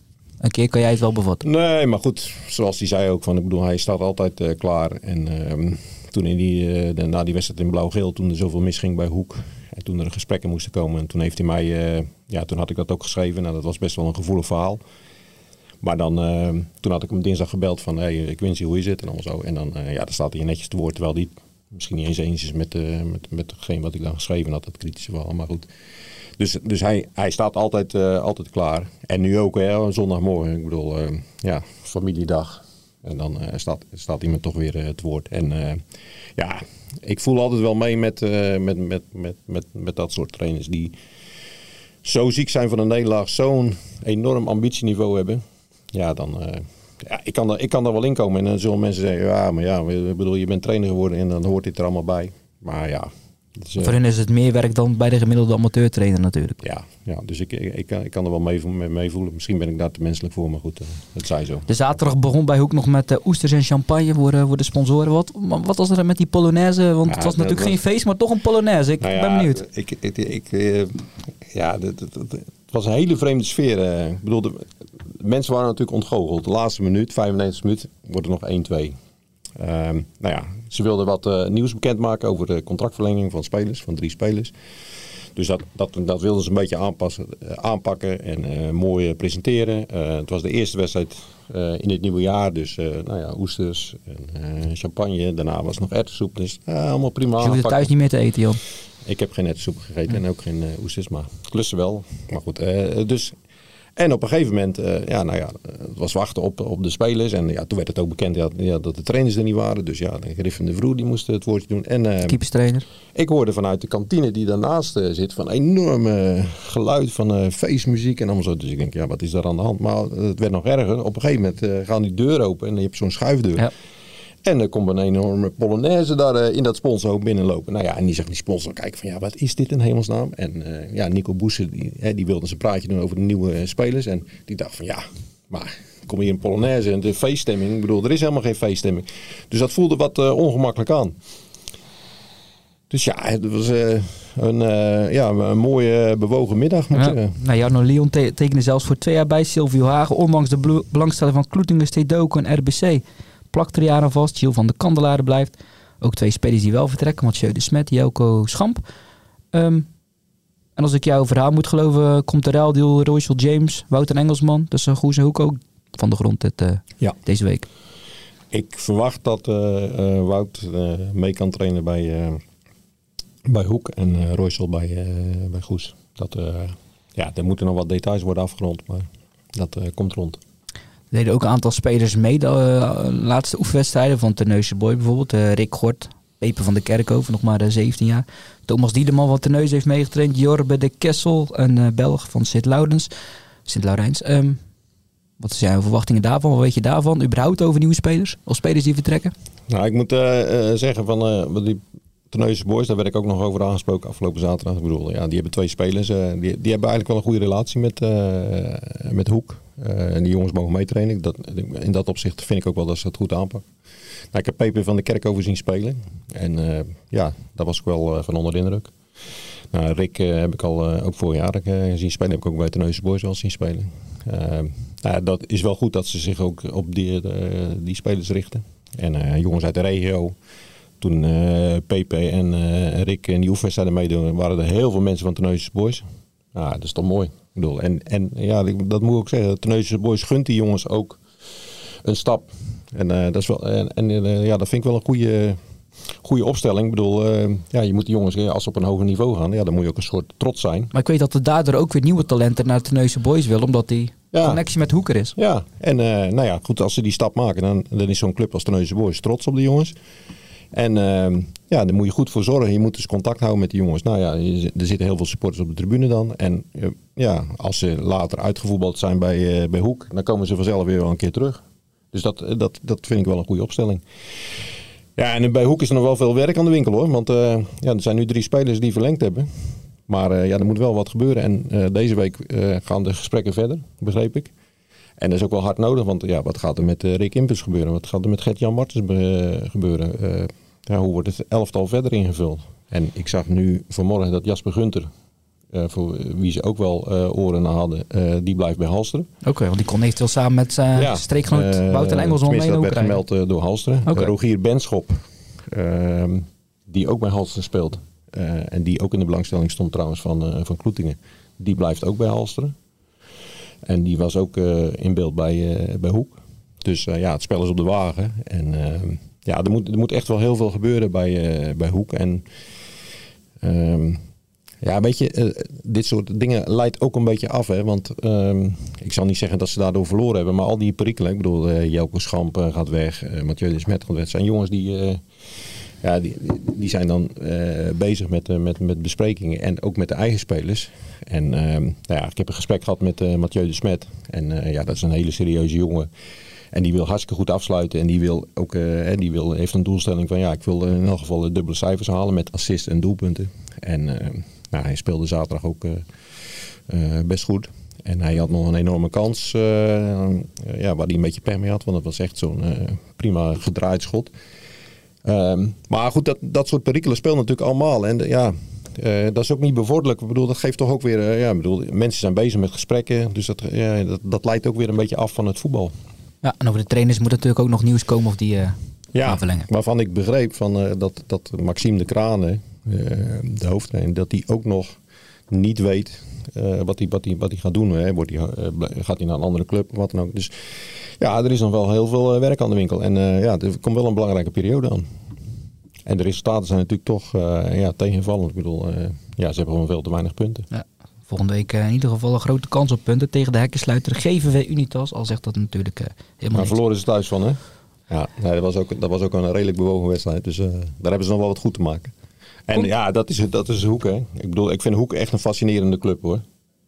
[SPEAKER 3] een keer kan jij het wel bevatten.
[SPEAKER 4] Nee, maar goed, zoals hij zei ook, van, ik bedoel, hij staat altijd uh, klaar. En uh, toen in die, uh, de, na die wedstrijd in blauw-geel, toen er zoveel misging bij Hoek. En toen er gesprekken moesten komen. En toen heeft hij mij, ja, toen had ik dat ook geschreven. Nou, dat was best wel een gevoelig verhaal. Maar dan, toen had ik hem dinsdag gebeld van, hey, ik wens je hoe je zit en allemaal zo. En dan, ja, dan staat hij netjes te woord, terwijl die misschien niet eens eens is met, met, met hetgeen wat ik dan geschreven had, dat kritische verhaal. Maar goed, dus, dus hij, hij staat altijd, uh, altijd klaar. En nu ook, hè, zondagmorgen. Ik bedoel, uh, ja, familiedag. En dan uh, staat, staat iemand toch weer het woord. En ja, ik voel altijd wel mee met, met, met, met, met, met dat soort trainers die zo ziek zijn van een nederlaag, zo'n enorm ambitieniveau hebben. Ja, dan. ja, ik kan, er, ik kan wel in komen. En dan zullen mensen zeggen: ja, maar ja, bedoel, je bent trainer geworden en dan hoort dit er allemaal bij. Maar ja,
[SPEAKER 3] dus, Voor hen is het meer werk dan bij de gemiddelde amateurtrainer natuurlijk.
[SPEAKER 4] Ja, ja dus ik, ik, ik, kan, er wel mee, mee, voelen. Misschien ben ik daar te menselijk voor, maar goed, uh, dat zei zo.
[SPEAKER 3] De zaterdag begon bij Hoek nog met uh, oesters en champagne voor, voor de sponsoren. Wat, wat was er met die Polonaise? Want het was natuurlijk geen feest, maar toch een Polonaise. Ik nou ben benieuwd.
[SPEAKER 4] Ik, ik, ik ja, het, het, was een hele vreemde sfeer. ik bedoel, de, mensen waren natuurlijk ontgoocheld. De laatste minuut, 95 minuut, wordt er nog 1-2. Um, nou ja, ze wilden wat uh, nieuws bekendmaken over de contractverlenging van spelers, van drie spelers. Dus dat, dat, dat wilden ze een beetje aanpassen, uh, aanpakken en uh, mooi presenteren. het was de eerste wedstrijd in het nieuwe jaar, dus nou ja, oesters en champagne. Daarna was nog erwtensoep, dus allemaal prima.
[SPEAKER 3] Je hoeft thuis niet meer te eten, joh.
[SPEAKER 4] Ik heb geen erwtensoep gegeten en ook geen oesters, maar klussen wel. Maar goed, dus en op een gegeven moment, uh, ja, nou ja, het was wachten op, op de spelers. En ja, toen werd het ook bekend ja, ja, dat de trainers er niet waren. Dus ja, Griffin de Vroer die moest het woordje doen. En, uh,
[SPEAKER 3] Keeperstrainer.
[SPEAKER 4] Ik hoorde vanuit de kantine die daarnaast uh, zit van enorme geluid van feestmuziek en allemaal zo. Dus ik denk, ja, wat is daar aan de hand? Maar het werd nog erger. Op een gegeven moment gaan die deur open en je hebt zo'n schuifdeur. Ja. En er komt een enorme Polonaise daar eh, in dat sponsor binnenlopen. Nou ja, en die zegt die sponsor, kijk van ja, wat is dit in hemelsnaam? En eh, ja, Nico Boesen, die, hè, die wilde zijn praatje doen over de nieuwe eh, spelers. En die dacht van ja, maar kom hier een Polonaise en de feeststemming. Ik bedoel, er is helemaal geen feeststemming. Dus dat voelde wat ongemakkelijk aan. Dus ja, het was een, ja, een mooie bewogen middag. Moet
[SPEAKER 3] Ja. Nou, Jarno Leon te- tekende zelfs voor twee jaar bij Silvio Hagen. Ondanks de belangstelling van Kloetingen, Stedoco en RBC. Plakt er jaren vast. Giel van de Kandelaren blijft. Ook twee spelers die wel vertrekken. Mathieu de Smet, Jelko Schamp. Ehm, en als ik jouw verhaal moet geloven, komt de ruildeal Royal James, Wouter Engelsman. tussen Goes en Hoek ook van de grond dit, eh,
[SPEAKER 4] Ja.
[SPEAKER 3] deze week.
[SPEAKER 4] Ik verwacht dat eh, eh, Wout eh, mee kan trainen bij, eh, bij Hoek en uh, Roysel bij, eh, bij Goes. Dat, eh, ja, er moeten nog wat details worden afgerond, maar dat eh, komt rond.
[SPEAKER 3] Deden ook een aantal spelers mee de eh, laatste oefenwedstrijden van Terneuzen Boy bijvoorbeeld. Eh, Rick Gort, Pepe van de Kerkhoven, nog maar eh, 17 jaar. Thomas Diedeman van Terneuzen heeft meegetraind. Jorbe de Kessel, een eh, Belg van Sint-Laurens. Sint-Laurijns. Ehm, wat zijn jouw verwachtingen daarvan? Wat weet je daarvan? Überhaupt over nieuwe spelers? Of spelers die vertrekken?
[SPEAKER 4] Nou, ik moet eh, eh, zeggen van eh, die Terneuzen Boys, daar werd ik ook nog over aangesproken afgelopen zaterdag. Ik bedoel, ja, die hebben twee spelers. eh, die, die hebben eigenlijk wel een goede relatie met, eh, met Hoek. Eh, en die jongens mogen meetrainen. Dat, in dat opzicht vind ik ook wel dat ze het goed aanpakken. Nou, ik heb Pepe van de Kerkhoven zien spelen. En eh, ja, daar was ik wel eh, van onder de indruk. Nou, Rick heb ik al ook vorig jaar zien spelen. Heb ik ook bij Terneuzen Boys wel zien spelen. Nou, dat is wel goed dat ze zich ook op die, die spelers richten. En jongens uit de regio. Toen eh PP en Rick in die oefenwedstrijden meedoen, waren er heel veel mensen van Terneuzen Boys. Ja, dat is toch mooi. Ik bedoel, en, en ja, dat moet ik ook zeggen. Terneuzen Boys gunt die jongens ook een stap. En, eh, dat, is wel, en, en eh, ja, dat vind ik wel een goede, goede opstelling. Ik bedoel, eh, ja, je moet die jongens, als ze op een hoger niveau gaan, ja, dan moet je ook een soort trots zijn.
[SPEAKER 3] Maar ik weet dat er daardoor ook weer nieuwe talenten naar Terneuzen Boys willen. Omdat die
[SPEAKER 4] Ja.
[SPEAKER 3] connectie met Hoeker is.
[SPEAKER 4] Ja, en nou ja, goed, als ze die stap maken, dan, dan is zo'n club als Terneuzen Boys trots op de jongens. En eh, ja, daar moet je goed voor zorgen. Je moet dus contact houden met de jongens. Nou ja, er zitten heel veel supporters op de tribune dan. En eh, ja, als ze later uitgevoetbald zijn bij, eh, bij Hoek, dan komen ze vanzelf weer wel een keer terug. Dus dat, eh, dat, dat vind ik wel een goede opstelling. Ja, en bij Hoek is er nog wel veel werk aan de winkel hoor. Want ja, er zijn nu drie spelers die verlengd hebben. Maar ja, er moet wel wat gebeuren. En deze week gaan de gesprekken verder, begreep ik. En dat is ook wel hard nodig, want ja, wat gaat er met Rick Impus gebeuren? Wat gaat er met Gert-Jan Martens gebeuren? Ja, hoe wordt het elftal verder ingevuld? En ik zag nu vanmorgen dat Jasper Gunter, eh, voor wie ze ook wel eh, oren naar hadden, eh, die blijft bij Halsteren.
[SPEAKER 3] Oké, want die kon eventueel samen met zijn streekgenoot
[SPEAKER 4] Eh,
[SPEAKER 3] Wouter
[SPEAKER 4] tenminste,
[SPEAKER 3] mee
[SPEAKER 4] dat werd gemeld door Halsteren. Rogier Benschop, ehm, die ook bij Halsteren speelt. en die ook in de belangstelling stond trouwens van, van Kloetingen. Die blijft ook bij Halsteren. En die was ook in beeld bij, bij Hoek. Dus ja, het spel is op de wagen. En ehm, ja, er moet, er moet echt wel heel veel gebeuren bij, eh, bij Hoek. En ehm, ja, weet je, eh, dit soort dingen leidt ook een beetje af. Hè? Want ehm, ik zal niet zeggen dat ze daardoor verloren hebben. Maar al die perikelen, ik bedoel, eh Jelko Schamp gaat weg. Mathieu de Smet gaat weg. Zijn jongens die, ja, die, die zijn dan bezig met, met, met besprekingen. En ook met de eigen spelers. En ehm, nou ja, ik heb een gesprek gehad met Mathieu de Smet. En ja, dat is een hele serieuze jongen. En die wil hartstikke goed afsluiten. En die, wil ook, eh, die wil, heeft een doelstelling van... ja, ik wil in elk geval de dubbele cijfers halen met assist en doelpunten. En eh, nou, hij speelde zaterdag ook eh, eh, best goed. En hij had nog een enorme kans eh, ja, waar hij een beetje pech mee had. Want het was echt zo'n eh, prima gedraaid schot. Ehm, maar goed, dat, dat soort perikelen spelen natuurlijk allemaal. En ja, eh, dat is ook niet bevorderlijk. Ik bedoel, dat geeft toch ook weer... eh, ja, bedoel, mensen zijn bezig met gesprekken. Dus dat, ja, dat, dat leidt ook weer een beetje af van het voetbal.
[SPEAKER 3] Ja, en over de trainers moet natuurlijk ook nog nieuws komen of die eh gaan verlengen.
[SPEAKER 4] waarvan ik begreep van, eh, dat, dat Maxime de Kranen, eh, de hoofdtrainer, dat hij ook nog niet weet wat hij wat wat gaat doen. Hè. Wordt bl- gaat hij naar een andere club of wat dan ook. Dus ja, er is nog wel heel veel werk aan de winkel. En ja, er komt wel een belangrijke periode aan. En de resultaten zijn natuurlijk toch ja, tegenvallend. Ik bedoel, ja, ze hebben gewoon veel te weinig punten.
[SPEAKER 3] Ja, volgende week eh, in ieder geval een grote kans op punten tegen de hekkensluiter GVV Unitas. Al zegt dat natuurlijk eh, helemaal
[SPEAKER 4] Maar verloren ze thuis van, hè? Ja, nee, dat, was ook, dat was ook een redelijk bewogen wedstrijd. Dus eh, daar hebben ze nog wel wat goed te maken. En
[SPEAKER 3] Komt-
[SPEAKER 4] ja, dat is, dat is Hoek, hè. Ik bedoel, ik vind Hoek echt een fascinerende club, hoor.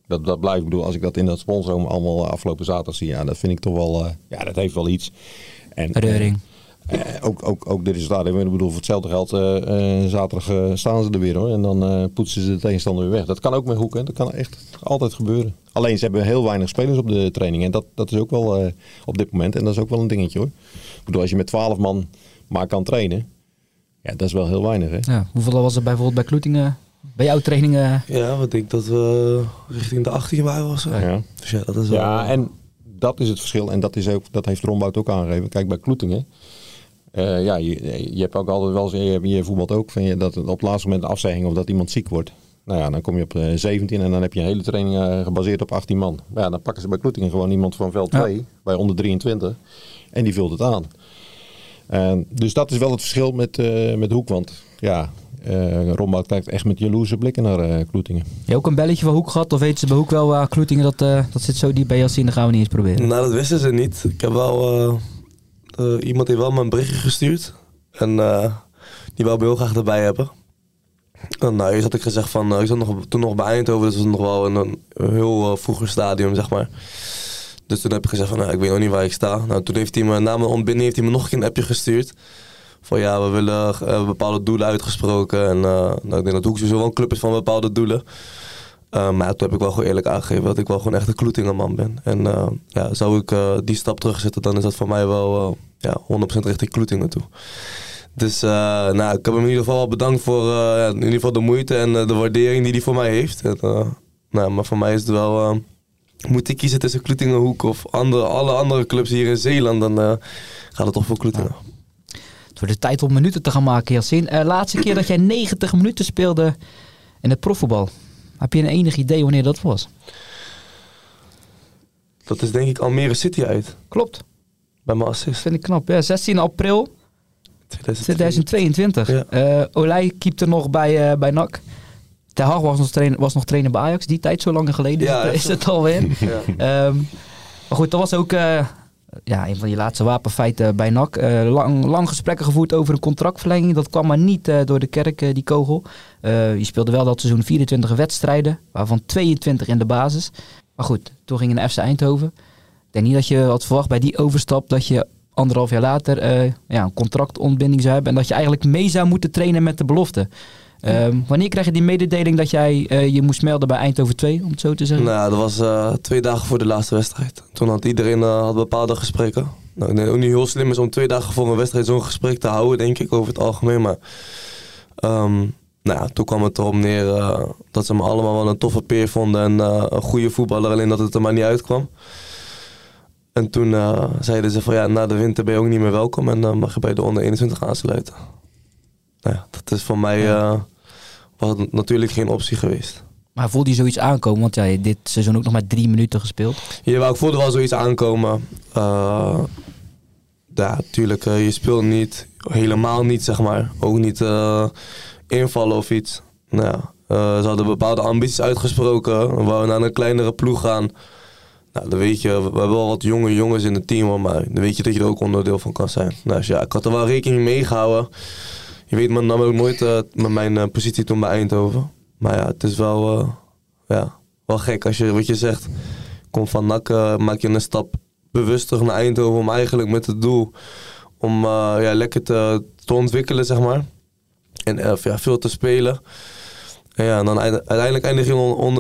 [SPEAKER 4] Dat, dat blijft, ik bedoel, als ik dat in dat sponsorum allemaal afgelopen zaterdag zie, ja, dat vind ik toch wel, ja, dat heeft wel iets. En,
[SPEAKER 3] Reuring.
[SPEAKER 4] Eh, ook, ook, ook de resultaten. Ik bedoel, voor hetzelfde geld eh, eh, zaterdag eh, staan ze er weer hoor. En dan eh, poetsen ze de tegenstander weer weg. Dat kan ook met hoeken. Dat kan echt altijd gebeuren. Alleen ze hebben heel weinig spelers op de training. En dat, dat is ook wel eh, op dit moment. En dat is ook wel een dingetje hoor. Ik bedoel, als je met 12 man maar kan trainen. Ja, dat is wel heel weinig hè.
[SPEAKER 3] Ja, hoeveel was er bijvoorbeeld bij Kloetingen? Bij jouw trainingen?
[SPEAKER 2] Ja, wat denk ik dat we richting de 18 waren of zo.
[SPEAKER 4] Ja.
[SPEAKER 2] Dus ja, dat is wel...
[SPEAKER 4] Ja, en dat is het verschil. En dat, is ook, dat heeft Rombout ook aangegeven. Kijk, bij Kloetingen. Eh, ja, je, je hebt ook altijd wel eens, je, je voetbalt ook, van je, dat het op het laatste moment een afzegging of dat iemand ziek wordt. Nou ja, dan kom je op eh, 17 en dan heb je een hele training eh, gebaseerd op 18 man. Ja, dan pakken ze bij Kloetingen gewoon iemand van veld
[SPEAKER 3] Ja.
[SPEAKER 4] 2, bij onder 23. En die vult het aan. En dus dat is wel het verschil met, eh met Hoek. Want ja, eh Rombout kijkt echt met jaloerse blikken naar eh Kloetingen.
[SPEAKER 3] Heb je ook een belletje van Hoek gehad? Of weten ze bij Hoek wel waar Kloetingen dat, eh, dat zit zo diep bij Jassin? Dan gaan we niet eens proberen.
[SPEAKER 2] Nou, dat wisten ze niet. Ik heb wel... eh, iemand heeft wel me een berichtje gestuurd. En eh, die wou me heel graag erbij hebben. En nou, eerst had ik gezegd van... ik zat nog, toen nog bij Eindhoven, dus dat was nog wel een heel vroeger stadium, zeg maar. Dus toen heb ik gezegd van, nou, ik weet nog niet waar ik sta. Nou, toen heeft hij me, na mijn ontbinding heeft hij me nog een keer een appje gestuurd. Van ja, we willen bepaalde doelen uitgesproken. En nou, ik denk dat Hoek sowieso wel een club is van bepaalde doelen. Uh, maar toen heb ik wel gewoon eerlijk aangegeven dat ik wel gewoon echt een Kloetingerman ben. En uh, ja, zou ik uh, die stap terugzetten, dan is dat voor mij wel ja, 100% richting Kloetingen toe. Dus nou, ik heb hem in ieder geval wel bedankt voor in ieder geval de moeite en de waardering die hij voor mij heeft. En, nou, maar voor mij is het wel, moet ik kiezen tussen Kloetingenhoek of andere, alle andere clubs hier in Zeeland, dan gaat het toch voor Kloetingen.
[SPEAKER 3] Het wordt de tijd om minuten te gaan maken, Jassin. laatste keer dat jij 90 minuten speelde in het profvoetbal. Heb je een enig idee wanneer dat was?
[SPEAKER 2] Dat is denk ik Almere City uit.
[SPEAKER 3] Klopt.
[SPEAKER 2] Bij mijn assist.
[SPEAKER 3] Vind ik knap. Ja, 16 april 2022. Ja. Uh, Olij keepte nog bij, uh, bij NAC. Ter Hag was nog, trainer, was nog trainer bij Ajax. Die tijd zo lang geleden ja, <laughs> is, het alweer. ja. um, maar goed, dat was ook uh, ja, een van je laatste wapenfeiten bij NAC. lang, lang gesprekken gevoerd over een contractverlenging. Dat kwam maar niet door de kerk, die kogel. je speelde wel dat seizoen 24 wedstrijden. Waarvan 22 in de basis. Maar goed, toen ging je naar FC Eindhoven. Ik denk niet dat je had verwacht bij die overstap dat je anderhalf jaar later ja, een contractontbinding zou hebben. En dat je eigenlijk mee zou moeten trainen met de belofte. Um, wanneer krijg je die mededeling dat jij uh, je moest melden bij Eindhoven 2, om het zo te zeggen?
[SPEAKER 2] Nou, dat was uh, twee dagen voor de laatste wedstrijd. Toen had iedereen had bepaalde gesprekken. Nou, ik denk ook niet heel slim is om twee dagen voor een wedstrijd zo'n gesprek te houden, denk ik, over het algemeen. Maar um, nou ja, toen kwam het erop neer dat ze me allemaal wel een toffe peer vonden en een goede voetballer, alleen dat het er maar niet uitkwam. En toen zeiden ze van ja, na de winter ben je ook niet meer welkom en dan mag je bij de onder 21 aansluiten. Nou ja, dat is voor mij was natuurlijk geen optie geweest.
[SPEAKER 3] Maar voelde je zoiets aankomen? Want jij ja, dit seizoen ook nog maar drie minuten gespeeld.
[SPEAKER 2] Ja, ik voelde wel zoiets aankomen. Uh, ja, natuurlijk, je speelt niet, helemaal niet zeg maar. Ook niet invallen of iets. Nou ja, ze hadden bepaalde ambities uitgesproken. We wouden naar een kleinere ploeg gaan. Nou, dan weet je, we hebben wel wat jonge jongens in het team, maar dan weet je dat je er ook onderdeel van kan zijn. Nou, dus ja, ik had er wel rekening mee gehouden. Je weet man, nam nooit uh, met mijn uh, positie toen bij Eindhoven. Maar ja, het is wel, uh, ja, wel gek als je wat je zegt. Kom van NAC, maak je een stap bewust terug naar Eindhoven om eigenlijk met het doel om ja, lekker te, te ontwikkelen, zeg maar. En ja, veel te spelen. Ja, en dan uiteindelijk eindig je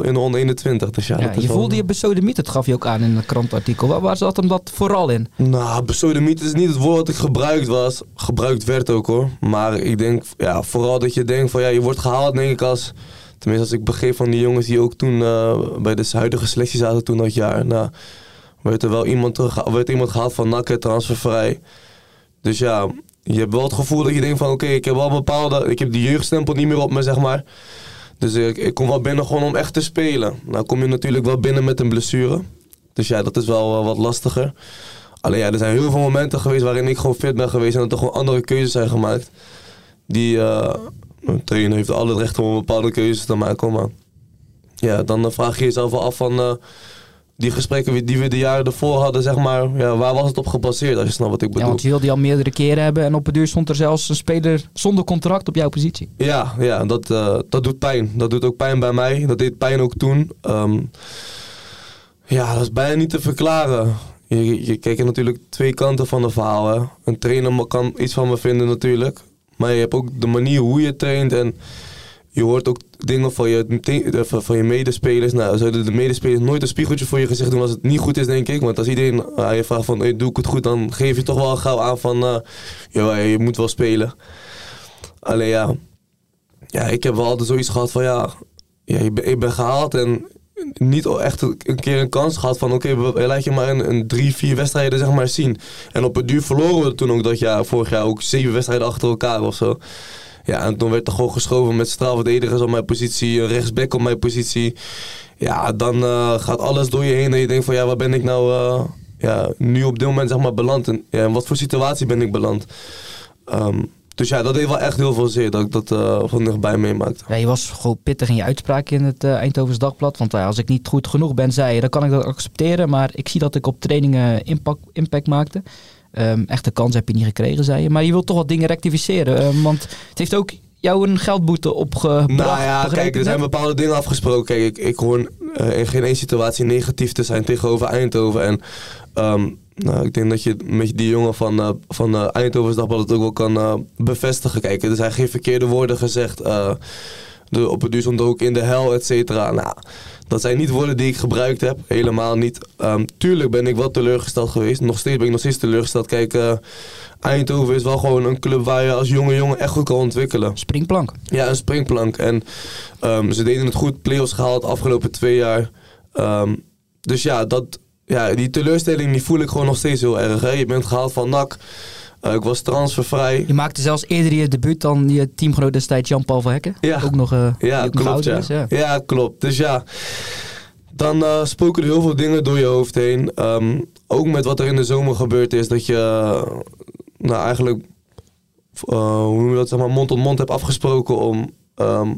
[SPEAKER 2] in de onder 21. Dus ja,
[SPEAKER 3] ja je voelde wel... je besodemiet, dat gaf je ook aan in een krantartikel. Waar, waar zat hem dat vooral in?
[SPEAKER 2] Nou, besodemiet is niet het woord dat ik gebruikt was. Gebruikt werd ook hoor. Maar ik denk, ja, vooral dat je denkt van ja, je wordt gehaald denk ik als... Tenminste, als ik begreep van die jongens die ook toen uh, bij de huidige selectie zaten toen dat jaar. Nou, werd er wel iemand, werd iemand gehaald van NAC, transfervrij. Dus ja, je hebt wel het gevoel dat je denkt van oké, okay, ik heb wel bepaalde... Ik heb die jeugdstempel niet meer op me, zeg maar. Dus ik, kom wel binnen gewoon om echt te spelen. Nou kom je natuurlijk wel binnen met een blessure. Dus ja, dat is wel wat lastiger. Alleen ja, er zijn heel veel momenten geweest waarin ik gewoon fit ben geweest en dat er gewoon andere keuzes zijn gemaakt. Die, uh, een trainer heeft alle recht om bepaalde keuzes te maken, maar ja, dan vraag je jezelf wel af van uh, die gesprekken die we de jaren ervoor hadden, zeg maar, ja, waar was het op gebaseerd, als je snapt wat ik bedoel.
[SPEAKER 3] Ja, want je wilde die al meerdere keren hebben en op het duur stond er zelfs een speler zonder contract op jouw positie.
[SPEAKER 2] Ja, ja dat, uh, dat doet pijn. Dat doet ook pijn bij mij. Dat deed pijn ook toen. Um, ja, dat is bijna niet te verklaren. je, je kijkt natuurlijk twee kanten van de verhaal. Hè. Een trainer kan iets van me vinden natuurlijk. Maar je hebt ook de manier hoe je traint. En je hoort ook dingen van je, eh, van- je medespelers. Nou, zouden de medespelers nooit een spiegeltje voor je gezicht doen als het niet goed is, denk ik. Want als iedereen aan je vraagt van, doe ik het goed? Dan geef je toch wel gauw aan van, ja, je moet wel spelen. Alleen ja, ja, ik heb wel altijd zoiets gehad van, ja, ja ik, ben, ik ben gehaald en niet echt een keer een kans gehad van oké, laat je maar een, een drie, vier wedstrijden zeg maar zien. En op het duur verloren we toen ook dat jaar, vorig jaar ook zeven wedstrijden achter elkaar of zo. Ja, en toen werd er gewoon geschoven met straalverdedigers op mijn positie, een rechtsback op mijn positie. Ja, dan eh, gaat alles door je heen en je denkt van ja, waar ben ik nou eh, ja, nu op dit moment zeg maar beland? En, ja, in wat voor situatie ben ik beland? Ehm, dus ja, dat deed wel echt heel veel zeer dat ik dat eh, van dichtbij meemaakte.
[SPEAKER 3] Ja, je was gewoon pittig in je uitspraak in het eh, Eindhovens Dagblad. Want eh, als ik niet goed genoeg ben, zei je, dan kan ik dat accepteren. Maar ik zie dat ik op trainingen impact, impact maakte. Ehm, echte kans heb je niet gekregen, zei je. Maar je wilt toch wat dingen rectificeren. ehm, want het heeft ook jou een geldboete opgebracht.
[SPEAKER 2] Nou ja, kijk, er zijn bepaalde dingen afgesproken. Kijk, ik, ik hoor eh, in geen één situatie negatief te zijn tegenover Eindhoven. En ehm, nou, ik denk dat je met die jongen van, eh van eh Eindhovens Dagblad het ook wel kan bevestigen. Kijk, er zijn geen verkeerde woorden gezegd. de, op het duur stond ook in de hel, et cetera. Nou, dat zijn niet woorden die ik gebruikt heb. Helemaal niet. Ehm, tuurlijk ben ik wel teleurgesteld geweest. Nog steeds ben ik nog steeds teleurgesteld. Kijk, eh, Eindhoven is wel gewoon een club waar je als jonge jongen echt goed kan ontwikkelen.
[SPEAKER 3] Springplank.
[SPEAKER 2] Ja, een springplank. En ehm, ze deden het goed, play-offs gehaald de afgelopen twee jaar. Ehm, dus ja, dat, ja, die teleurstelling die voel ik gewoon nog steeds heel erg. Hè. Je bent gehaald van NAC. Eh, ik was transfervrij.
[SPEAKER 3] Je maakte zelfs eerder je debuut dan je teamgenoot destijds Jan-Paul van Hekken.
[SPEAKER 2] Ja.
[SPEAKER 3] Ook nog, die
[SPEAKER 2] Ja,
[SPEAKER 3] ook
[SPEAKER 2] klopt. Ja.
[SPEAKER 3] ja.
[SPEAKER 2] ja, klopt. Dus ja, dan eh, spoken er heel veel dingen door je hoofd heen. Ehm, ook met wat er in de zomer gebeurd is, dat je eh, nou eigenlijk, hoe noem je dat, zeg maar, mond tot mond hebt afgesproken om, ehm,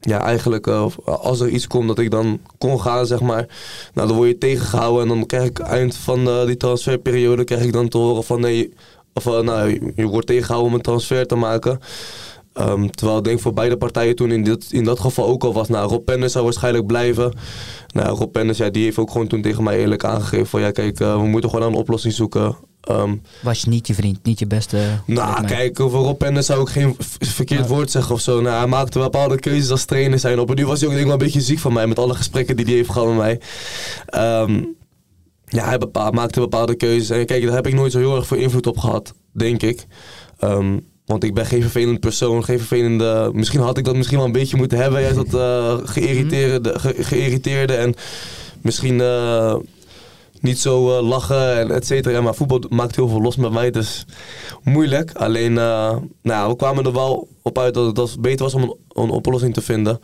[SPEAKER 2] ja, eigenlijk, als er iets komt, dat ik dan kon gaan, zeg maar. Nou, dan word je tegengehouden en dan krijg ik eind van die transferperiode, krijg ik dan te horen van nee, of eh, nou, je- wordt tegengehouden om een transfer te maken. Ehm, terwijl ik denk voor beide partijen toen in, dit, in dat geval ook al was. Nou, Rob Penders zou waarschijnlijk blijven. Nou, Rob Penders, ja, die heeft ook gewoon toen tegen mij eerlijk aangegeven van ja, kijk, eh, we moeten gewoon een oplossing zoeken. Ehm,
[SPEAKER 3] Was je niet je vriend, niet je beste.
[SPEAKER 2] nou, kijk, over Rob Penders zou ik geen verkeerd woord zeggen of zo. Nou, hij maakte bepaalde keuzes als trainer zijn. Op en nu was hij ook denk ik wel een beetje ziek van mij met alle gesprekken die hij heeft gehad met mij. Ehm, ja, hij bepaal, maakte bepaalde keuzes. En kijk, daar heb ik nooit zo heel erg veel invloed op gehad, denk ik. Ehm, want ik ben geen vervelend persoon, geen vervelende... Misschien had ik dat misschien wel een beetje moeten hebben. Juist dat eh <laughs> geïrriteerde, ge- geïrriteerde en misschien eh, niet zo eh, lachen en et cetera. Maar voetbal maakt heel veel los met mij, dus moeilijk. Alleen, nou, we kwamen er wel op uit dat het beter was om een, een oplossing te vinden.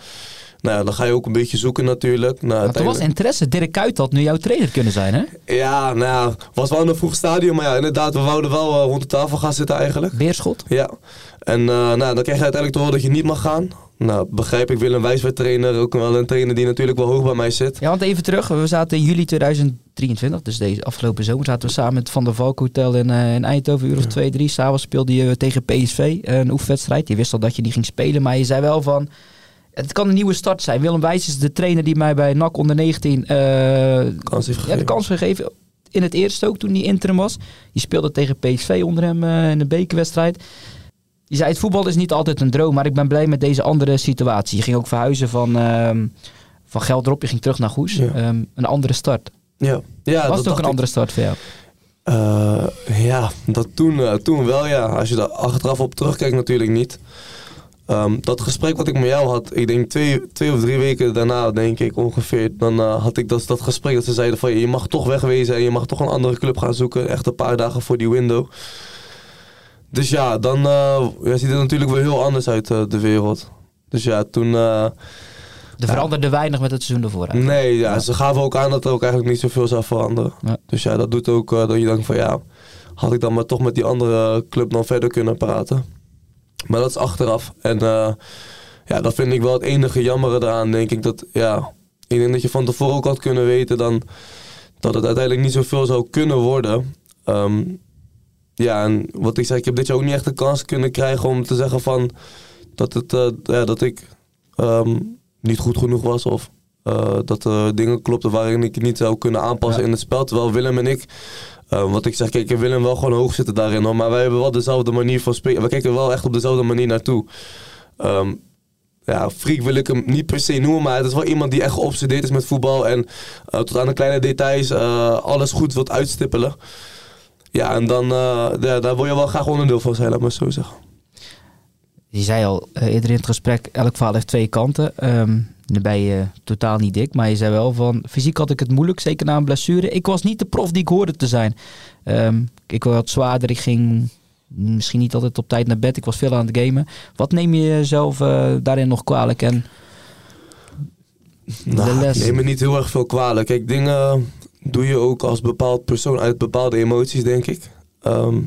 [SPEAKER 2] Nou ja, dan ga je ook een beetje zoeken natuurlijk. Nou,
[SPEAKER 3] Maar er was interesse. Dirk Kuyt had nu jouw trainer kunnen zijn, hè?
[SPEAKER 2] ja, nou ja, was wel in een vroeg stadium, maar ja, inderdaad, we wouden wel eh, rond de tafel gaan zitten eigenlijk.
[SPEAKER 3] Beerschot.
[SPEAKER 2] Ja, en eh, nou, dan krijg je uiteindelijk te horen dat je niet mag gaan. Nou, begrijp ik, Willem Wijs werd trainer, ook wel een trainer die natuurlijk wel hoog bij mij zit.
[SPEAKER 3] Ja, want even terug. We zaten in juli 2023, dus deze afgelopen zomer, zaten we samen met Van der Valk Hotel in, eh, in Eindhoven, een uur of twee, drie. S'avonds speelde je tegen PSV, een oefenwedstrijd. Je wist al dat je die ging spelen, maar je zei wel van... Het kan een nieuwe start zijn. Willem Wijs is de trainer die mij bij NAC onder 19 eh,
[SPEAKER 2] Kans heeft
[SPEAKER 3] ja, de
[SPEAKER 2] gegeven.
[SPEAKER 3] kans gegeven. In het eerste ook, toen hij interim was. Je speelde tegen PSV onder hem eh, in de bekerwedstrijd. Je zei, het voetbal is niet altijd een droom, maar ik ben blij met deze andere situatie. Je ging ook verhuizen van, ehm van Geldrop, je ging terug naar Goes.
[SPEAKER 2] Ja.
[SPEAKER 3] Ehm, een andere start.
[SPEAKER 2] Ja, ja
[SPEAKER 3] Was
[SPEAKER 2] dat
[SPEAKER 3] het ook een
[SPEAKER 2] ik.
[SPEAKER 3] andere start voor jou?
[SPEAKER 2] Eh, ja, dat toen, toen wel ja. Als je daar achteraf op terugkijkt natuurlijk niet. Ehm, dat gesprek wat ik met jou had, ik denk twee, twee of drie weken daarna, denk ik ongeveer, dan eh, had ik dat, dat gesprek dat ze zeiden van je mag toch wegwezen en je mag toch een andere club gaan zoeken. Echt een paar dagen voor die window. Dus ja, dan eh, ja, ziet het natuurlijk wel heel anders uit eh, de wereld. Dus ja, toen...
[SPEAKER 3] Er veranderde weinig met het seizoen ervoor. eigenlijk.
[SPEAKER 2] Nee, ja, ze gaven ook aan dat er ook eigenlijk niet zoveel zou veranderen.
[SPEAKER 3] Ja.
[SPEAKER 2] Dus ja, dat doet ook dat je denkt van ja, had ik dan maar toch met die andere club dan verder kunnen praten. Maar dat is achteraf. En eh, ja, dat vind ik wel het enige jammere eraan, denk ik. Dat ja, ik denk dat je van tevoren ook had kunnen weten dan dat het uiteindelijk niet zoveel zou kunnen worden. Ehm, ja, en wat ik zei, ik heb dit jaar ook niet echt de kans kunnen krijgen om te zeggen van dat, het, eh, ja, dat ik ehm, niet goed genoeg was of eh, dat er dingen klopten waarin ik niet zou kunnen aanpassen
[SPEAKER 3] Ja.
[SPEAKER 2] in het spel. Terwijl Willem en ik, eh, wat ik zeg, kijk, ik heb Willem wel gewoon hoog zitten daarin. Hoor, maar wij hebben wel dezelfde manier van spelen. We kijken wel echt op dezelfde manier naartoe. Ehm, ja, freak wil ik hem niet per se noemen, maar het is wel iemand die echt geobsedeerd is met voetbal. En eh, tot aan de kleine details eh, alles goed wilt uitstippelen. Ja, en dan eh, ja, daar wil je wel graag onderdeel van zijn, laat maar zo zeggen.
[SPEAKER 3] Je zei al eh, eerder in het gesprek, elk verhaal heeft twee kanten. Nu ben je totaal niet dik, maar je zei wel van fysiek had ik het moeilijk, zeker na een blessure. Ik was niet de prof die ik hoorde te zijn. Ehm, ik was wat zwaarder, ik ging misschien niet altijd op tijd naar bed, ik was veel aan het gamen. Wat neem je jezelf eh, daarin nog kwalijk? En de
[SPEAKER 2] Nou,
[SPEAKER 3] les?
[SPEAKER 2] ik neem me niet heel erg veel kwalijk. Kijk, dingen doe je ook als bepaald persoon uit bepaalde emoties, denk ik. Ehm,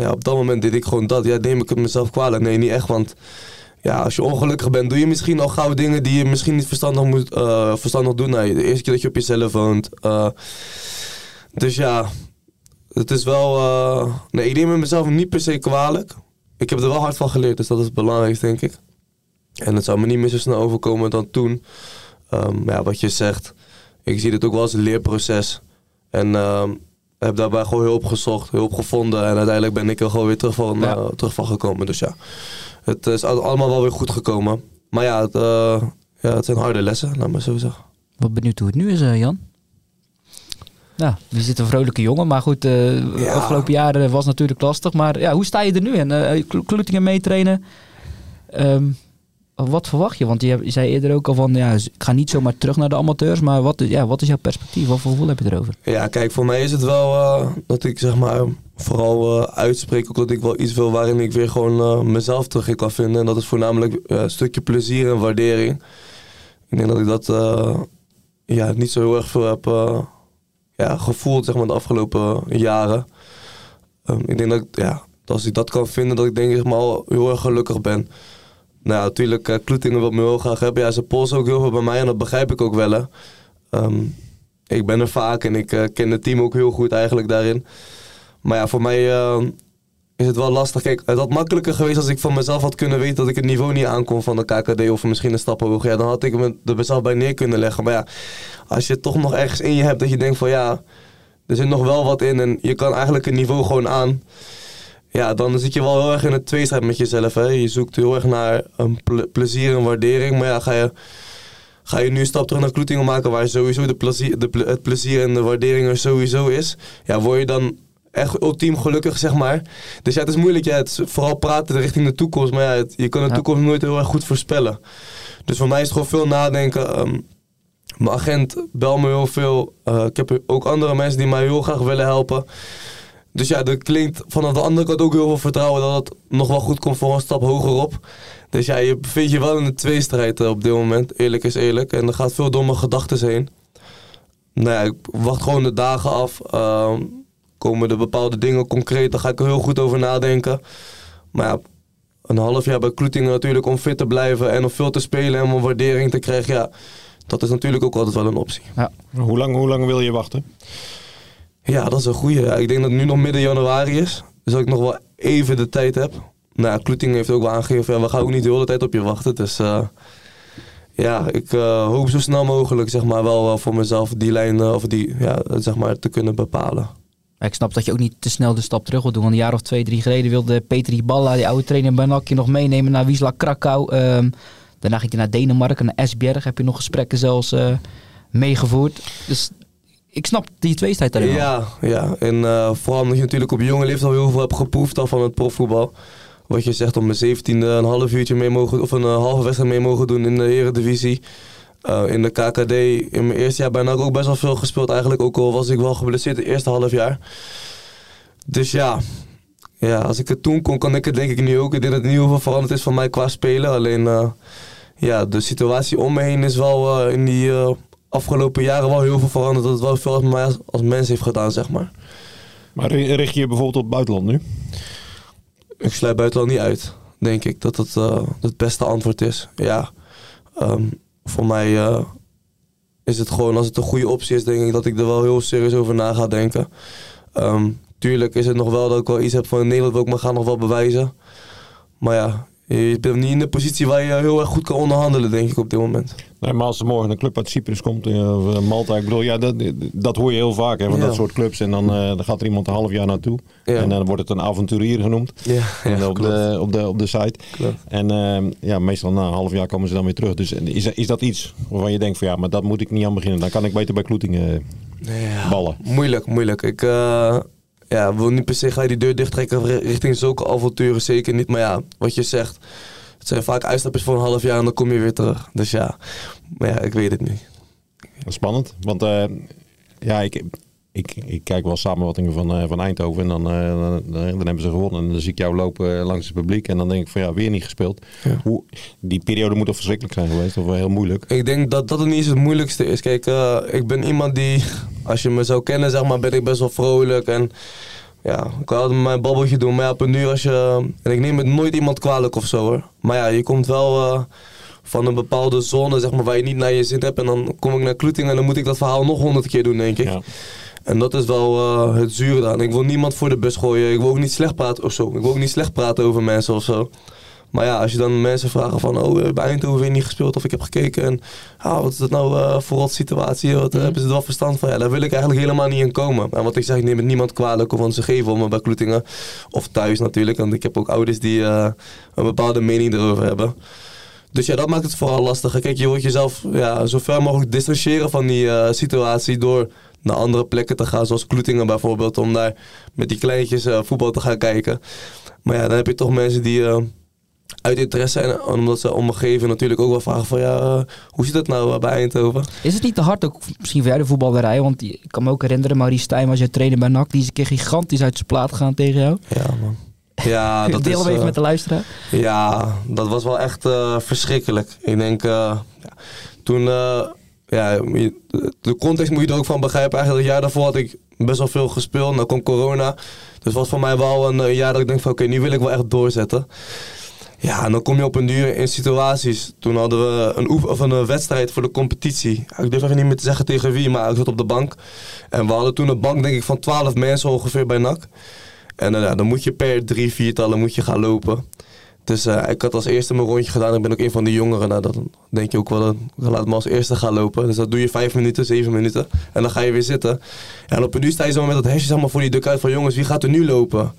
[SPEAKER 2] ja, op dat moment deed ik gewoon dat. Ja, neem ik het mezelf kwalijk? Nee, niet echt. Want ja, als je ongelukkig bent, doe je misschien al gauw dingen die je misschien niet verstandig moet eh, verstandig doen. Nou, de eerste keer dat je op jezelf woont. Eh, dus ja, het is wel. eh, nee, ik neem het mezelf niet per se kwalijk. Ik heb er wel hard van geleerd, dus dat is het belangrijkste, denk ik. En het zou me niet meer zo snel overkomen dan toen. Maar ja, wat je zegt, ik zie dit ook wel als een leerproces. En ehm, heb daarbij gewoon hulp gezocht, hulp gevonden. En uiteindelijk ben ik er gewoon weer terug van,
[SPEAKER 3] Ja.
[SPEAKER 2] eh, terug van gekomen. Dus ja, het is al- allemaal wel weer goed gekomen. Maar ja, het, eh, ja, het zijn harde lessen, laat maar zo zeggen.
[SPEAKER 3] Wat benieuwd hoe het nu is, eh, Jan. Ja, je zit een vrolijke jongen, maar goed,
[SPEAKER 2] Ja.
[SPEAKER 3] afgelopen jaren was natuurlijk lastig. Maar ja, hoe sta je er nu in? Klo- Kloetingen meetrainen. Ehm, wat verwacht je? Want je, zei eerder ook al van, ja, ik ga niet zomaar terug naar de amateurs. Maar wat, ja, wat is jouw perspectief? Wat voor gevoel heb je erover?
[SPEAKER 2] Ja, kijk, voor mij is het wel eh, dat ik zeg maar vooral eh, uitspreek ook dat ik wel iets wil waarin ik weer gewoon eh, mezelf terug in kan vinden. En dat is voornamelijk een stukje plezier en waardering. Ik denk dat ik dat ja, niet zo heel erg veel heb ja, gevoeld zeg maar, de afgelopen jaren. Ehm, ik denk dat, ja, dat als ik dat kan vinden, dat ik denk ik maar al heel erg gelukkig ben. Nou natuurlijk, uh, Kloetingen wil me heel graag hebben. Ze polsen ook heel veel bij mij en dat begrijp ik ook wel. Ehm, ik ben er vaak en ik eh, ken het team ook heel goed eigenlijk daarin. Maar ja, voor mij eh, is het wel lastig. Kijk, het had makkelijker geweest als ik van mezelf had kunnen weten dat ik het niveau niet aankom van de KKD of misschien een stap hoger. Ja, dan had ik me er mezelf bij neer kunnen leggen. Maar ja, als je toch nog ergens in je hebt dat je denkt van ja, er zit nog wel wat in en je kan eigenlijk het niveau gewoon aan. Ja, dan zit je wel heel erg in het tweestrijd met jezelf. Hè? Je zoekt heel erg naar een ple- plezier en waardering. Maar ja, ga je, ga je nu een stap terug naar Kloetingen maken... waar sowieso de plezier, de, het plezier en de waardering er sowieso is... ja, word je dan echt ultiem gelukkig, zeg maar. Dus ja, het is moeilijk. Ja, het is vooral praten richting de toekomst. Maar ja, het- je kan de toekomst nooit heel erg goed voorspellen. Dus voor mij is het gewoon veel nadenken... ehm, mijn agent bel me heel veel. Eh, ik heb ook andere mensen die mij heel graag willen helpen. Dus ja, er klinkt vanaf de andere kant ook heel veel vertrouwen dat het nog wel goed komt voor een stap hogerop. Dus ja, je bevindt je wel in een tweestrijd eh, op dit moment. Eerlijk is eerlijk. En er gaat veel door mijn gedachten heen. Nou ja, ik wacht gewoon de dagen af. Ehm, komen er bepaalde dingen concreet, daar ga ik er heel goed over nadenken. Maar ja, een half jaar bij Kloetingen natuurlijk om fit te blijven en om veel te spelen en om waardering te krijgen. Ja, dat is natuurlijk ook altijd wel een optie.
[SPEAKER 4] Hoe lang, hoe lang wil je wachten?
[SPEAKER 2] Ja, dat is een goeie. Ja, ik denk dat het nu nog midden januari is. Dus dat ik nog wel even de tijd heb. Nou, Kloeting heeft ook wel aangegeven, we gaan ook niet de hele tijd op je wachten. Dus eh, ja, ik eh, hoop zo snel mogelijk zeg maar, wel voor mezelf die lijn eh, of die, ja, zeg maar, te kunnen bepalen.
[SPEAKER 3] Ik snap dat je ook niet te snel de stap terug wil doen. Want een jaar of twee, drie geleden wilde Petri Balla, die oude trainer bij NAC, je nog meenemen naar Wisla Krakau. Ehm, daarna ging je naar Denemarken, naar Esbjerg. Heb je nog gesprekken zelfs meegevoerd. Dus ik snap die tweestrijd daarin.
[SPEAKER 2] Ja, ja. en eh, vooral omdat je natuurlijk op jonge leeftijd al heel veel hebt geproefd al van het profvoetbal. Wat je zegt om mijn 17e een half uurtje mee mogen, of een eh, halve wedstrijd mee mogen doen in de Eredivisie. Eh, in de KKD in mijn eerste jaar bijna ook best wel veel gespeeld eigenlijk. Ook al was ik wel geblesseerd het eerste half jaar. Dus ja, ja, als ik het toen kon, kan ik het denk ik nu ook. Ik denk dat het niet heel veel veranderd is van mij qua spelen. Alleen ja, de situatie om me heen is wel in die afgelopen jaren wel heel veel veranderd. Dat het wel veel mij als, als mens heeft gedaan, zeg maar.
[SPEAKER 4] Maar ri- richt je je bijvoorbeeld op het buitenland nu?
[SPEAKER 2] Ik sluit buitenland niet uit, denk ik, dat het eh, het beste antwoord is. Ja, ehm, voor mij eh, is het gewoon, als het een goede optie is, denk ik dat ik er wel heel serieus over na ga denken. Ehm, tuurlijk is het nog wel dat ik wel iets heb van in Nederland wil ik me gaan nog wel bewijzen. Maar ja, Je bent niet in de positie waar je heel erg goed kan onderhandelen, denk ik, op dit moment.
[SPEAKER 4] Nee, maar als er morgen een club uit Cyprus komt, eh, of eh, Malta, ik bedoel, ja, dat, dat hoor je heel vaak hè, van
[SPEAKER 2] Ja.
[SPEAKER 4] dat soort clubs. En dan, eh, dan gaat er iemand een half jaar naartoe.
[SPEAKER 2] Ja.
[SPEAKER 4] En dan wordt het een avonturier genoemd.
[SPEAKER 2] Ja, <laughs>
[SPEAKER 4] En op,
[SPEAKER 2] klopt.
[SPEAKER 4] de, op, de, op de site.
[SPEAKER 2] Klopt.
[SPEAKER 4] En ehm, ja, meestal na een half jaar komen ze dan weer terug. Dus is, is dat iets waarvan je denkt van ja, maar dat moet ik niet aan beginnen. Dan kan ik beter bij Kloetingen ballen.
[SPEAKER 2] Moeilijk, moeilijk. Ik eh, ja, wil niet per se ga je die deur dichttrekken ri- richting zulke avonturen, zeker niet. Maar ja, wat je zegt, het zijn vaak uitstapjes voor een half jaar en dan kom je weer terug. Dus ja, maar ja, ik weet het niet.
[SPEAKER 4] Spannend, want eh, ja, ik, ik, ik kijk wel samenvattingen van, eh, van Eindhoven en dan, eh, dan, dan hebben ze gewonnen. En dan zie ik jou lopen langs het publiek en dan denk ik van ja, weer niet gespeeld.
[SPEAKER 2] Ja.
[SPEAKER 4] Hoe, die periode moet toch verschrikkelijk zijn geweest, of wel heel moeilijk.
[SPEAKER 2] Ik denk dat dat het niet eens het moeilijkste is. Kijk, ik ben iemand die, als je me zou kennen, zeg maar, ben ik best wel vrolijk. En ja, ik kan altijd mijn babbeltje doen. Maar ja, op een uur als je... En ik neem het nooit iemand kwalijk of zo hoor. Maar ja, je komt wel eh, van een bepaalde zone, zeg maar, waar je niet naar je zin hebt. En dan kom ik naar Kloeting en dan moet ik dat verhaal nog honderd keer doen, denk ik.
[SPEAKER 4] Ja.
[SPEAKER 2] En dat is wel eh, het zure daar. Ik wil niemand voor de bus gooien. Ik wil ook niet slecht praten of zo. Ik wil ook niet slecht praten over mensen of zo. Maar ja, als je dan mensen vragen van, oh, eh, bij Eindhoven heb je niet gespeeld of ik heb gekeken. En ah, wat is dat nou eh, voor wat situatie? Wat, eh, hebben ze er wel verstand van? Ja, daar wil ik eigenlijk helemaal niet in komen. En wat ik zeg, ik neem het niemand kwalijk of want ze geven om me bij Kloetingen. Of thuis natuurlijk, want ik heb ook ouders die een bepaalde mening erover hebben. Dus ja, dat maakt het vooral lastig. Kijk, je wordt jezelf ja, zo ver mogelijk distancieren van die situatie door naar andere plekken te gaan, zoals Kloetingen bijvoorbeeld, om daar met die kleintjes voetbal te gaan kijken. Maar ja, dan heb je toch mensen die uit interesse en omdat ze om me geven natuurlijk ook wel vragen van ja, eh, hoe zit het nou eh, bij Eindhoven?
[SPEAKER 3] Is het niet te hard ook misschien voor jou de voetballerij? Want ik kan me ook herinneren, Maurice Stijn was je trainer bij NAC. Die is een keer gigantisch uit zijn plaat gegaan tegen jou.
[SPEAKER 2] Ja, man. Ja, <laughs> dat
[SPEAKER 3] Deel
[SPEAKER 2] is,
[SPEAKER 3] even
[SPEAKER 2] eh,
[SPEAKER 3] met de luisteraar.
[SPEAKER 2] Ja, dat was wel echt verschrikkelijk. Ik denk, ja, toen, ja, de context moet je er ook van begrijpen. Eigenlijk het jaar daarvoor had ik best wel veel gespeeld. Dan kwam corona. Dus het was voor mij wel een jaar dat ik denk van, oké, nu wil ik wel echt doorzetten. Ja, en dan kom je op een duur in situaties. Toen hadden we een, oef- of een eh, wedstrijd voor de competitie. Ik durf even niet meer te zeggen tegen wie, maar ik zat op de bank. En we hadden toen een bank, denk ik, van 12 mensen ongeveer bij NAC. En eh, dan moet je per drie, viertallen moet je gaan lopen. Dus eh, ik had als eerste mijn rondje gedaan. Ik ben ook een van de jongeren. Nou, dan denk je ook wel, laat me als eerste gaan lopen. Dus dat doe je vijf minuten, zeven minuten. En dan ga je weer zitten. En op een uur sta je zo met dat hesje maar, voor die duk uit van... jongens, wie gaat er nu lopen?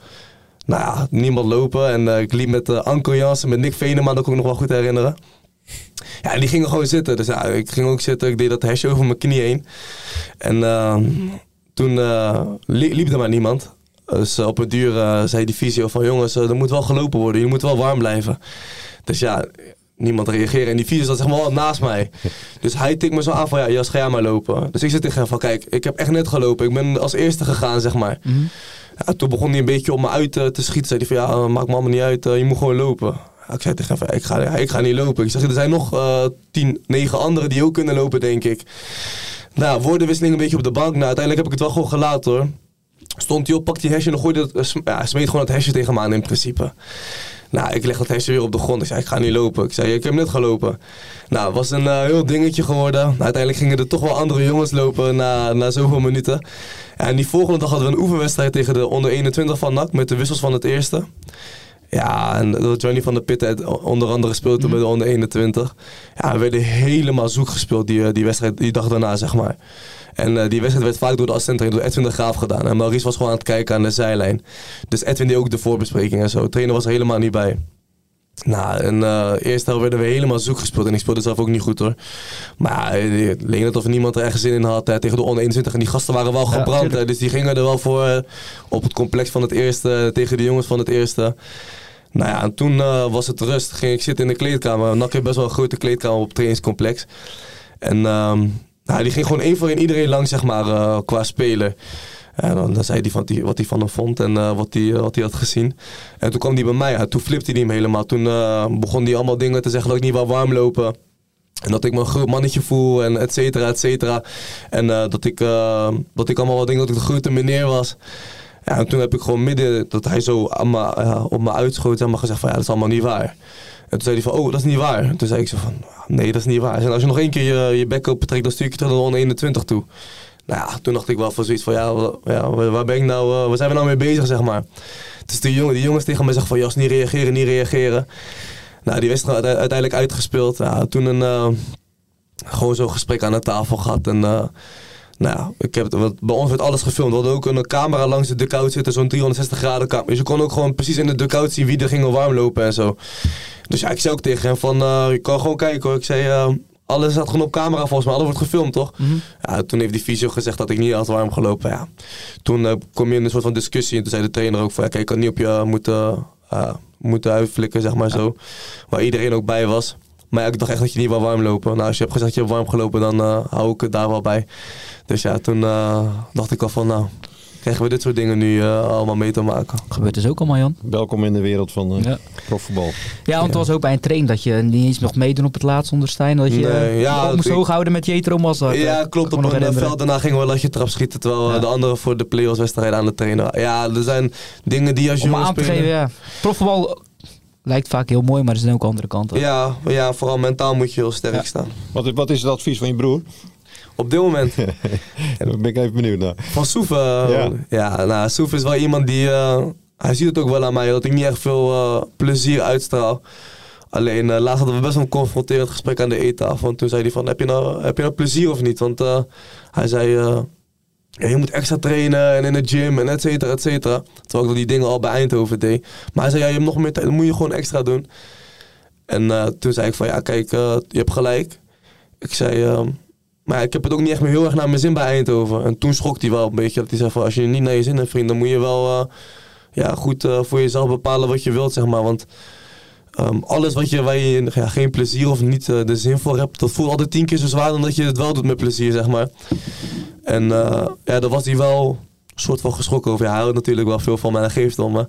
[SPEAKER 2] Nou ja, niemand lopen. En eh, ik liep met uh, Anko Jansen, met Nick Venema, dat kan ik nog wel goed herinneren. Ja, en die gingen gewoon zitten. Dus ja, ik ging ook zitten. Ik deed dat hesje over mijn knie heen. En eh, toen eh, li- liep er maar niemand. Dus op een duur zei die fysio van jongens, er moet wel gelopen worden. Je moet wel warm blijven. Dus ja, niemand reageerde. En die fysio zat zeg maar naast mij. Dus hij tikt me zo aan van ja, Jas, ga jij maar lopen. Dus ik zit tegen hem van kijk, ik heb echt net gelopen. Ik ben als eerste gegaan, zeg maar. Ja, toen begon hij een beetje op me uit eh, te schieten. Zei hij van ja, eh, maakt me allemaal niet uit. eh, je moet gewoon lopen. Ja, ik zei tegen hem van ik ga, ik ga niet lopen. Ik zeg, er zijn nog tien, negen anderen die ook kunnen lopen, denk ik. Nou, woordenwisseling een beetje op de bank. Nou, uiteindelijk heb ik het wel gewoon gelaten hoor. Stond hij op, pakte hij hesje en dan gooide het, ja, smeet gewoon het hesje tegen me aan in principe. Nou, ik leg dat hesje weer op de grond. Ik zei, ik ga niet lopen. Ik zei, ik heb net gelopen. Nou, het was een eh, heel dingetje geworden. Nou, uiteindelijk gingen er toch wel andere jongens lopen na, na zoveel minuten. En die volgende dag hadden we een oefenwedstrijd tegen de onder 21 van NAC met de wissels van het eerste. Ja, en dat Johnny van der Pitten onder andere speelde toen bij de onder 21. Ja, we werden helemaal zoek gespeeld die, eh, die wedstrijd, die dag daarna, zeg maar. En eh, die wedstrijd werd vaak door de assistent door Edwin de Graaf gedaan. En Maurice was gewoon aan het kijken aan de zijlijn. Dus Edwin deed ook de voorbespreking en zo. De trainer was er helemaal niet bij. Nou, en eh eerst werden we helemaal zoek gespeeld. En ik speelde zelf ook niet goed hoor. Maar het leek net of niemand er ergens zin in had hè, tegen de onder 21. En die gasten waren wel gebrand. hè, dus die gingen er wel voor eh, op het complex van het eerste. eh, tegen de jongens van het eerste. Nou ja, en toen eh, was het rust. Ging ik zitten in de kleedkamer. NAC heeft best wel een grote kleedkamer op het trainingscomplex. En ehm, nou, die ging gewoon één voor één iedereen lang, zeg maar, eh, qua speler. En dan, dan zei hij van die, wat hij van hem vond en eh, wat hij wat hij had gezien. En toen kwam hij bij mij. Toen flipte hij hem helemaal. Toen eh, begon hij allemaal dingen te zeggen dat ik niet wou warm lopen. En dat ik me een groot mannetje voel en et cetera, et cetera. En eh, dat, ik, eh, dat ik allemaal wat dingen, dat ik de grote meneer was. Ja, en toen heb ik gewoon midden dat hij zo op me uitschoot en me gezegd van ja, dat is allemaal niet waar. En toen zei hij van, oh, dat is niet waar. En toen zei ik zo van, nee, dat is niet waar. En als je nog één keer je, je bek open dan stuur ik je terug naar de 121 toe. Nou ja, toen dacht ik wel van zoiets van, ja, ja waar ben ik nou, eh, waar zijn we nou mee bezig, zeg maar. Dus die, jongen, die jongens tegen mij zeggen van, Jas, niet reageren, niet reageren. Nou, die wedstrijd uite- uiteindelijk uitgespeeld. Ja, toen een, eh, gewoon zo'n gesprek aan de tafel gehad. En eh, nou ja, ik heb, want bij ons werd alles gefilmd. We hadden ook een camera langs de dugout zitten, zo'n 360 graden camera. Dus je kon ook gewoon precies in de dugout zien wie er ging warm lopen en zo. Dus ja, ik zei ook tegen hem van, eh, je kan gewoon kijken hoor. Ik zei, eh, alles staat gewoon op camera volgens mij, alles wordt gefilmd toch? Ja, toen heeft die fysio gezegd dat ik niet had warm gelopen. Ja. Toen eh, kom je in een soort van discussie en toen zei de trainer ook van, ja, kijk, ik kan niet op je moeten, moeten uitflikken, zeg maar zo. Waar iedereen ook bij was. Maar ja, ik dacht echt dat je niet wil warm lopen. Nou, als je hebt gezegd dat je hebt warm gelopen, dan eh, hou ik het daar wel bij. Dus ja, toen eh, dacht ik al van, nou, krijgen we dit soort dingen nu eh, allemaal mee te maken.
[SPEAKER 3] Gebeurt dus ook allemaal, Jan.
[SPEAKER 4] Welkom in de wereld van eh
[SPEAKER 3] Ja.
[SPEAKER 4] profvoetbal.
[SPEAKER 3] Ja, want het was ook bij een train dat je niet eens mocht meedoen op het laatst onder Stijn. Dat je
[SPEAKER 2] Nee, ja,
[SPEAKER 3] moest
[SPEAKER 2] ik-
[SPEAKER 3] hooghouden met Jetro Massa.
[SPEAKER 2] Ja, klopt. Op een veld daarna gingen we een latje trap schieten. Terwijl
[SPEAKER 3] Ja.
[SPEAKER 2] de anderen voor de play-offs wedstrijd aan het trainen. Ja, er zijn dingen die als
[SPEAKER 3] Om
[SPEAKER 2] jongen
[SPEAKER 3] aan te geven, ja. Profvoetbal lijkt vaak heel mooi, maar er zijn ook andere kanten.
[SPEAKER 2] Ja, ja, vooral mentaal moet je heel sterk
[SPEAKER 3] Ja.
[SPEAKER 2] staan.
[SPEAKER 4] Wat, wat is het advies van je broer?
[SPEAKER 2] Op dit moment, <laughs>
[SPEAKER 4] Daar ben ik even benieuwd naar.
[SPEAKER 2] van Soef. eh,
[SPEAKER 4] Ja.
[SPEAKER 2] ja. nou, Soef is wel iemand die... eh, hij ziet het ook wel aan mij, dat ik niet echt veel eh, plezier uitstraal. Alleen eh, laatst hadden we best wel een confronterend gesprek aan de eettafel. En toen zei hij van, heb je nou, heb je nou plezier of niet? Want eh, hij zei, eh, je moet extra trainen en in de gym en et cetera, et cetera. Terwijl ik die dingen al bij Eindhoven deed. Maar hij zei, ja, je hebt nog meer tijd, dat moet je gewoon extra doen. En eh, toen zei ik van, ja, kijk, eh, je hebt gelijk. Ik zei, ehm, maar ik heb het ook niet echt meer heel erg naar mijn zin bij Eindhoven. En toen schrok hij wel een beetje. Dat hij zei van, als je niet naar je zin hebt, vriend, dan moet je wel eh, ja, goed voor jezelf bepalen wat je wilt, zeg maar. Want ehm, alles wat je, waar je ja, geen plezier of niet eh, de zin voor hebt, dat voelt altijd tien keer zo zwaar dan dat je het wel doet met plezier, zeg maar. En eh, ja, daar was hij wel een soort van geschrokken over. Ja, hij houdt natuurlijk wel veel van mij en geeft om.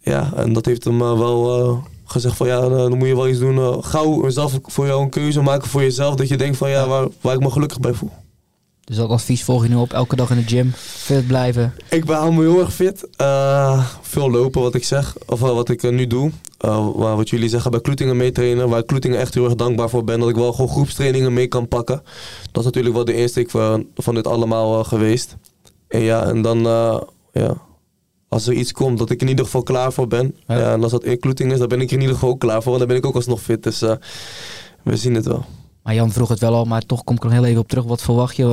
[SPEAKER 2] Ja, en dat heeft hem eh, wel gezegd van ja, dan moet je wel iets doen. gauw zelf voor jou een keuze maken voor jezelf. Dat je denkt van ja, waar, waar ik me gelukkig bij voel.
[SPEAKER 3] Dus dat advies volg je nu op elke dag in de gym. Fit blijven.
[SPEAKER 2] Ik ben hou me heel erg fit. Eh, veel lopen, wat ik zeg. Of eh, wat ik eh, nu doe. Waar wat jullie zeggen, bij Kloetingen meetrainen. Waar ik Kloetingen echt heel erg dankbaar voor ben. Dat ik wel gewoon groepstrainingen mee kan pakken. Dat is natuurlijk wel de insteek van, van dit allemaal geweest. En ja, en dan... ja, als er iets komt, dat ik in ieder geval klaar voor ben.
[SPEAKER 3] Ja.
[SPEAKER 2] En als dat in Kloetingen is, dan ben ik er in ieder geval ook klaar voor. Want dan ben ik ook alsnog fit. Dus we zien het wel.
[SPEAKER 3] Maar Jan vroeg het wel al, maar toch kom ik er nog heel even op terug. Wat verwacht je?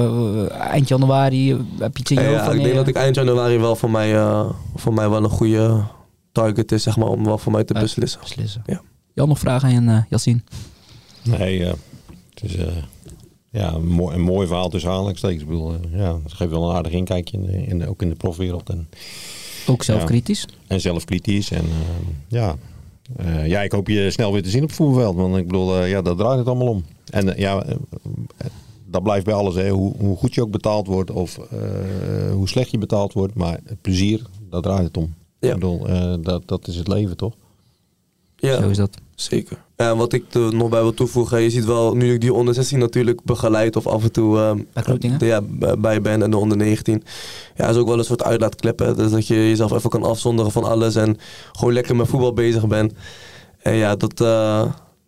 [SPEAKER 3] eh, eind januari heb je iets in je
[SPEAKER 2] Ja,
[SPEAKER 3] hoofd?
[SPEAKER 2] ik denk dat ik eind januari wel voor mij, eh, voor mij wel een goede target is, zeg maar, om wel voor mij te
[SPEAKER 3] Ja.
[SPEAKER 2] beslissen.
[SPEAKER 3] beslissen.
[SPEAKER 2] Ja.
[SPEAKER 3] Jan, nog vragen aan uh, Yassine?
[SPEAKER 4] Nee, het is eh, ja, een, mooi, een mooi verhaal tussen aanhalingstekens. Ik bedoel, ja, het geeft wel een aardig inkijkje, in de, in de- ook in de profwereld. En,
[SPEAKER 3] Ook zelfkritisch.
[SPEAKER 4] en zelfkritisch. En eh, ja, eh, ja, ik hoop je snel weer te zien op het voetbalveld. Want ik bedoel, eh, ja, daar draait het allemaal om. En eh, ja, dat blijft bij alles. Hè. Hoe, hoe goed je ook betaald wordt of eh, hoe slecht je betaald wordt. Maar het plezier, daar draait het om.
[SPEAKER 2] Ja.
[SPEAKER 4] Ik bedoel, eh, dat, dat is het leven toch?
[SPEAKER 2] Ja,
[SPEAKER 3] Zo is dat.
[SPEAKER 2] zeker. En wat ik er nog bij wil toevoegen, je ziet wel, nu ik die onder 16 natuurlijk begeleid of af en toe eh,
[SPEAKER 3] Bij Kloetingen?
[SPEAKER 2] ja, bij ben en de onder 19. Ja, is ook wel een soort uitlaatklep. Hè? Dus dat je jezelf even kan afzonderen van alles en gewoon lekker met voetbal bezig bent. En ja, dat, eh,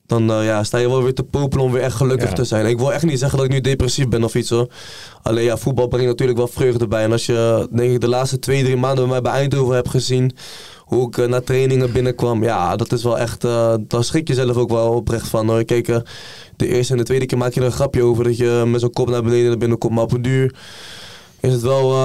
[SPEAKER 2] dan eh, ja, sta je wel weer te popelen om weer echt gelukkig
[SPEAKER 4] Ja.
[SPEAKER 2] te zijn. Ik wil echt niet zeggen dat ik nu depressief ben of iets hoor. Alleen ja, voetbal brengt natuurlijk wel vreugde bij. En als je denk ik de laatste twee, drie maanden bij mij bij Eindhoven hebt gezien hoe ik eh, naar trainingen binnenkwam. Ja, dat is wel echt, eh daar schrik je zelf ook wel oprecht van. Hoor. Kijk, eh, de eerste en de tweede keer maak je er een grapje over dat je met zo'n kop naar beneden naar binnen komt. Maar op een duur is het wel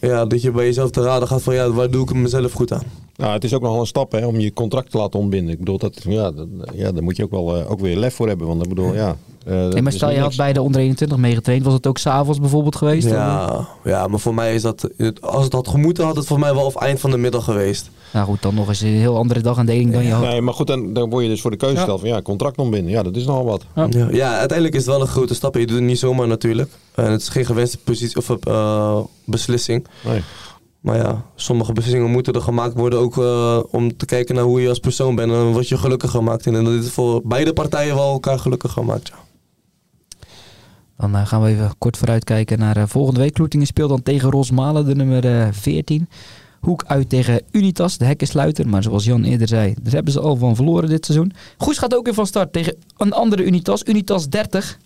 [SPEAKER 2] ja, dat je bij jezelf te raden gaat van ja, waar doe ik mezelf goed aan.
[SPEAKER 4] Nou, het is ook nogal een stap hè, om je contract te laten ontbinden. Ik bedoel, dat, ja, dat, ja, daar moet je ook wel eh, ook weer lef voor hebben. Want ik bedoel, ja... eh,
[SPEAKER 3] Nee, maar stel je had bij de onder 21 meegetraind. Was het ook s'avonds bijvoorbeeld geweest?
[SPEAKER 2] Ja, ja, maar voor mij is dat, als het had gemoeten, had het voor mij wel op eind van de middag geweest.
[SPEAKER 3] Nou goed, dan nog eens een heel andere dag aan deling dan je had.
[SPEAKER 4] Nee, maar goed, dan, dan word je dus voor de keuze
[SPEAKER 3] Ja.
[SPEAKER 4] gesteld van ja, contract ontbinden. Ja, dat is nogal wat.
[SPEAKER 3] Ja.
[SPEAKER 2] Ja, ja, uiteindelijk is het wel een grote stap. Je doet het niet zomaar natuurlijk. En het is geen gewenste positie of eh, beslissing.
[SPEAKER 4] Nee.
[SPEAKER 2] Maar ja, sommige beslissingen moeten er gemaakt worden ook eh, om te kijken naar hoe je als persoon bent en wat je gelukkiger maakt. En dat is voor beide partijen wel elkaar gelukkiger maakt.
[SPEAKER 3] Dan eh, gaan we even kort vooruitkijken naar eh, volgende week. Kloetingen speelt dan tegen Rosmalen, de nummer eh, 14. Hoek uit tegen Unitas, de hekken sluiten. Maar zoals Jan eerder zei, daar hebben ze al van verloren dit seizoen. Goes gaat ook weer van start tegen een andere Unitas, Unitas 30.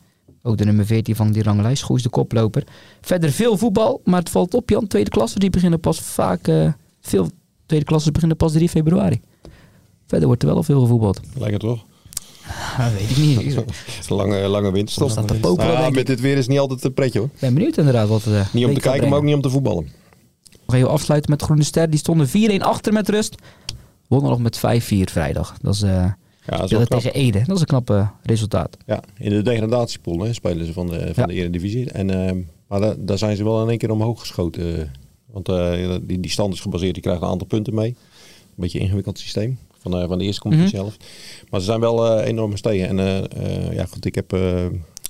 [SPEAKER 3] Ook de nummer 14 van die ranglijst, Goes de koploper. Verder veel voetbal, maar het valt op Jan. Tweede klasse, die beginnen pas vaak... eh, veel tweede klassen beginnen pas 3 februari. Verder wordt er wel al veel gevoetbald.
[SPEAKER 4] Lijkt het toch?
[SPEAKER 3] Dat <laughs> weet ik niet. Ik <laughs>
[SPEAKER 4] Het is een lange, lange winterstop.
[SPEAKER 3] staat te popelen, denk
[SPEAKER 4] met dit weer is niet altijd een pretje hoor.
[SPEAKER 3] ben benieuwd inderdaad wat het eh,
[SPEAKER 4] Niet om te kijken, maar ook niet om te voetballen.
[SPEAKER 3] Nog even afsluiten met Groene Ster. Die stonden 4-1 achter met rust. Wonnen nog met 5-4 vrijdag. Dat is, eh
[SPEAKER 4] Ja, dat is
[SPEAKER 3] tegen Ede. Dat is een knap eh, resultaat.
[SPEAKER 4] Ja, in de degradatiepool hè, spelen ze van de, van
[SPEAKER 3] Ja.
[SPEAKER 4] de Eredivisie. En, eh, maar da- daar zijn ze wel in één keer omhoog geschoten. eh. Want eh, die, die stand is gebaseerd, die krijgt een aantal punten mee. Een beetje een ingewikkeld systeem van, de van de eerste competitie zelf. Maar ze zijn wel eh, enorm gestegen. En eh, eh, ja, goed, ik heb eh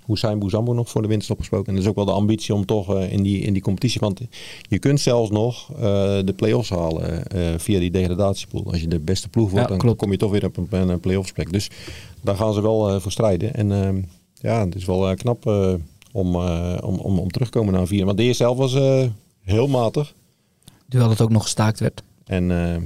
[SPEAKER 4] Hussein Bouzambo nog voor de winterstop gesproken. En dat is ook wel de ambitie om toch eh, in, die, in die competitie... Want je kunt zelfs nog eh, de play-offs halen eh, via die degradatiepool. Als je de beste ploeg wordt,
[SPEAKER 3] Ja,
[SPEAKER 4] dan kom je toch weer op een, een play-offs plek. Dus daar gaan ze wel eh, voor strijden. En ehm, ja, het is wel knap eh, om, eh, om, om, om terug te komen naar een vier. Want de eerste zelf was eh, heel matig.
[SPEAKER 3] Terwijl het ook nog gestaakt werd.
[SPEAKER 4] En eh,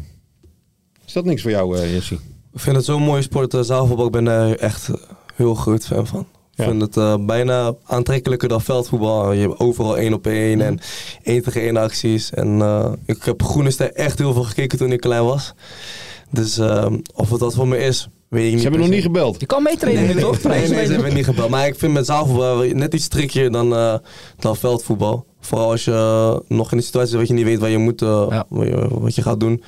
[SPEAKER 4] is dat niks voor jou, eh Jesse?
[SPEAKER 2] Ik vind het zo'n mooie sport, uh, zaalvoetbal. Ik ben er echt heel groot fan van. Ik vind het eh, bijna aantrekkelijker dan veldvoetbal. Je hebt overal één op één en één tegen één acties. En eh, ik heb Groene Ster echt heel veel gekeken toen ik klein was. Dus eh, of het dat voor me is, weet ik niet.
[SPEAKER 4] Ze hebben nog niet gebeld.
[SPEAKER 3] Je kan meetrainen
[SPEAKER 2] Nee, nee,
[SPEAKER 3] toch?
[SPEAKER 2] nee, nee, ze hebben niet gebeld. Maar ik vind met zaalvoetbal net iets trickier dan, eh, dan veldvoetbal. Vooral als je nog in een situatie zit dat je niet weet wat je moet,
[SPEAKER 3] Ja.
[SPEAKER 2] wat, je, wat je gaat doen.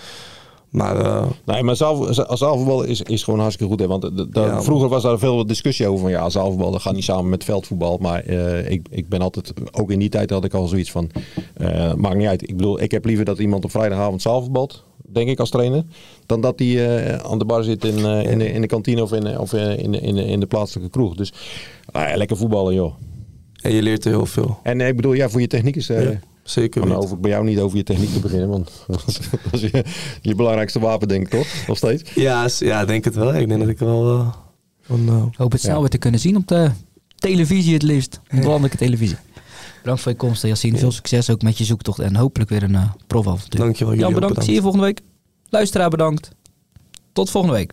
[SPEAKER 2] Maar eh,
[SPEAKER 4] Nee, maar zaal, za- zaalvoetbal is, is gewoon hartstikke goed. Hè? Want de- de-
[SPEAKER 2] Ja.
[SPEAKER 4] vroeger was daar veel discussie over. Van ja, zaalvoetbal dat gaat niet samen met veldvoetbal. Maar eh, ik, ik ben altijd, ook in die tijd had ik al zoiets van, eh, maakt niet uit. Ik bedoel, ik heb liever dat iemand op vrijdagavond zaalvoetbalt, denk ik als trainer. Dan dat hij eh, aan de bar zit in, eh, in, de, in de kantine of in, of eh, in, de- in, de- in de plaatselijke kroeg. Dus ah lekker voetballen joh.
[SPEAKER 2] en je leert er heel veel.
[SPEAKER 4] En eh, ik bedoel, ja, voor je techniek is... eh,
[SPEAKER 2] Ja, zeker
[SPEAKER 4] maar
[SPEAKER 2] weten.
[SPEAKER 4] hoef ik bij jou niet over je techniek te beginnen, want <laughs> dat is, je, je belangrijkste wapen, denk ik toch? Nog steeds?
[SPEAKER 2] Ja, ja, ik denk het wel. Ik denk dat ik wel... eh, van, eh,
[SPEAKER 3] Hoop het snel
[SPEAKER 4] Ja.
[SPEAKER 3] weer te kunnen zien op de televisie het liefst. Op de landelijke televisie. Bedankt voor je komst, Yassine. Veel succes ook met je zoektocht en hopelijk weer een uh, profavontuur.
[SPEAKER 2] dankjewel. Jullie
[SPEAKER 3] Jan,
[SPEAKER 2] ook
[SPEAKER 3] bedankt. Zie je volgende week. Luisteraar, bedankt. Tot volgende week.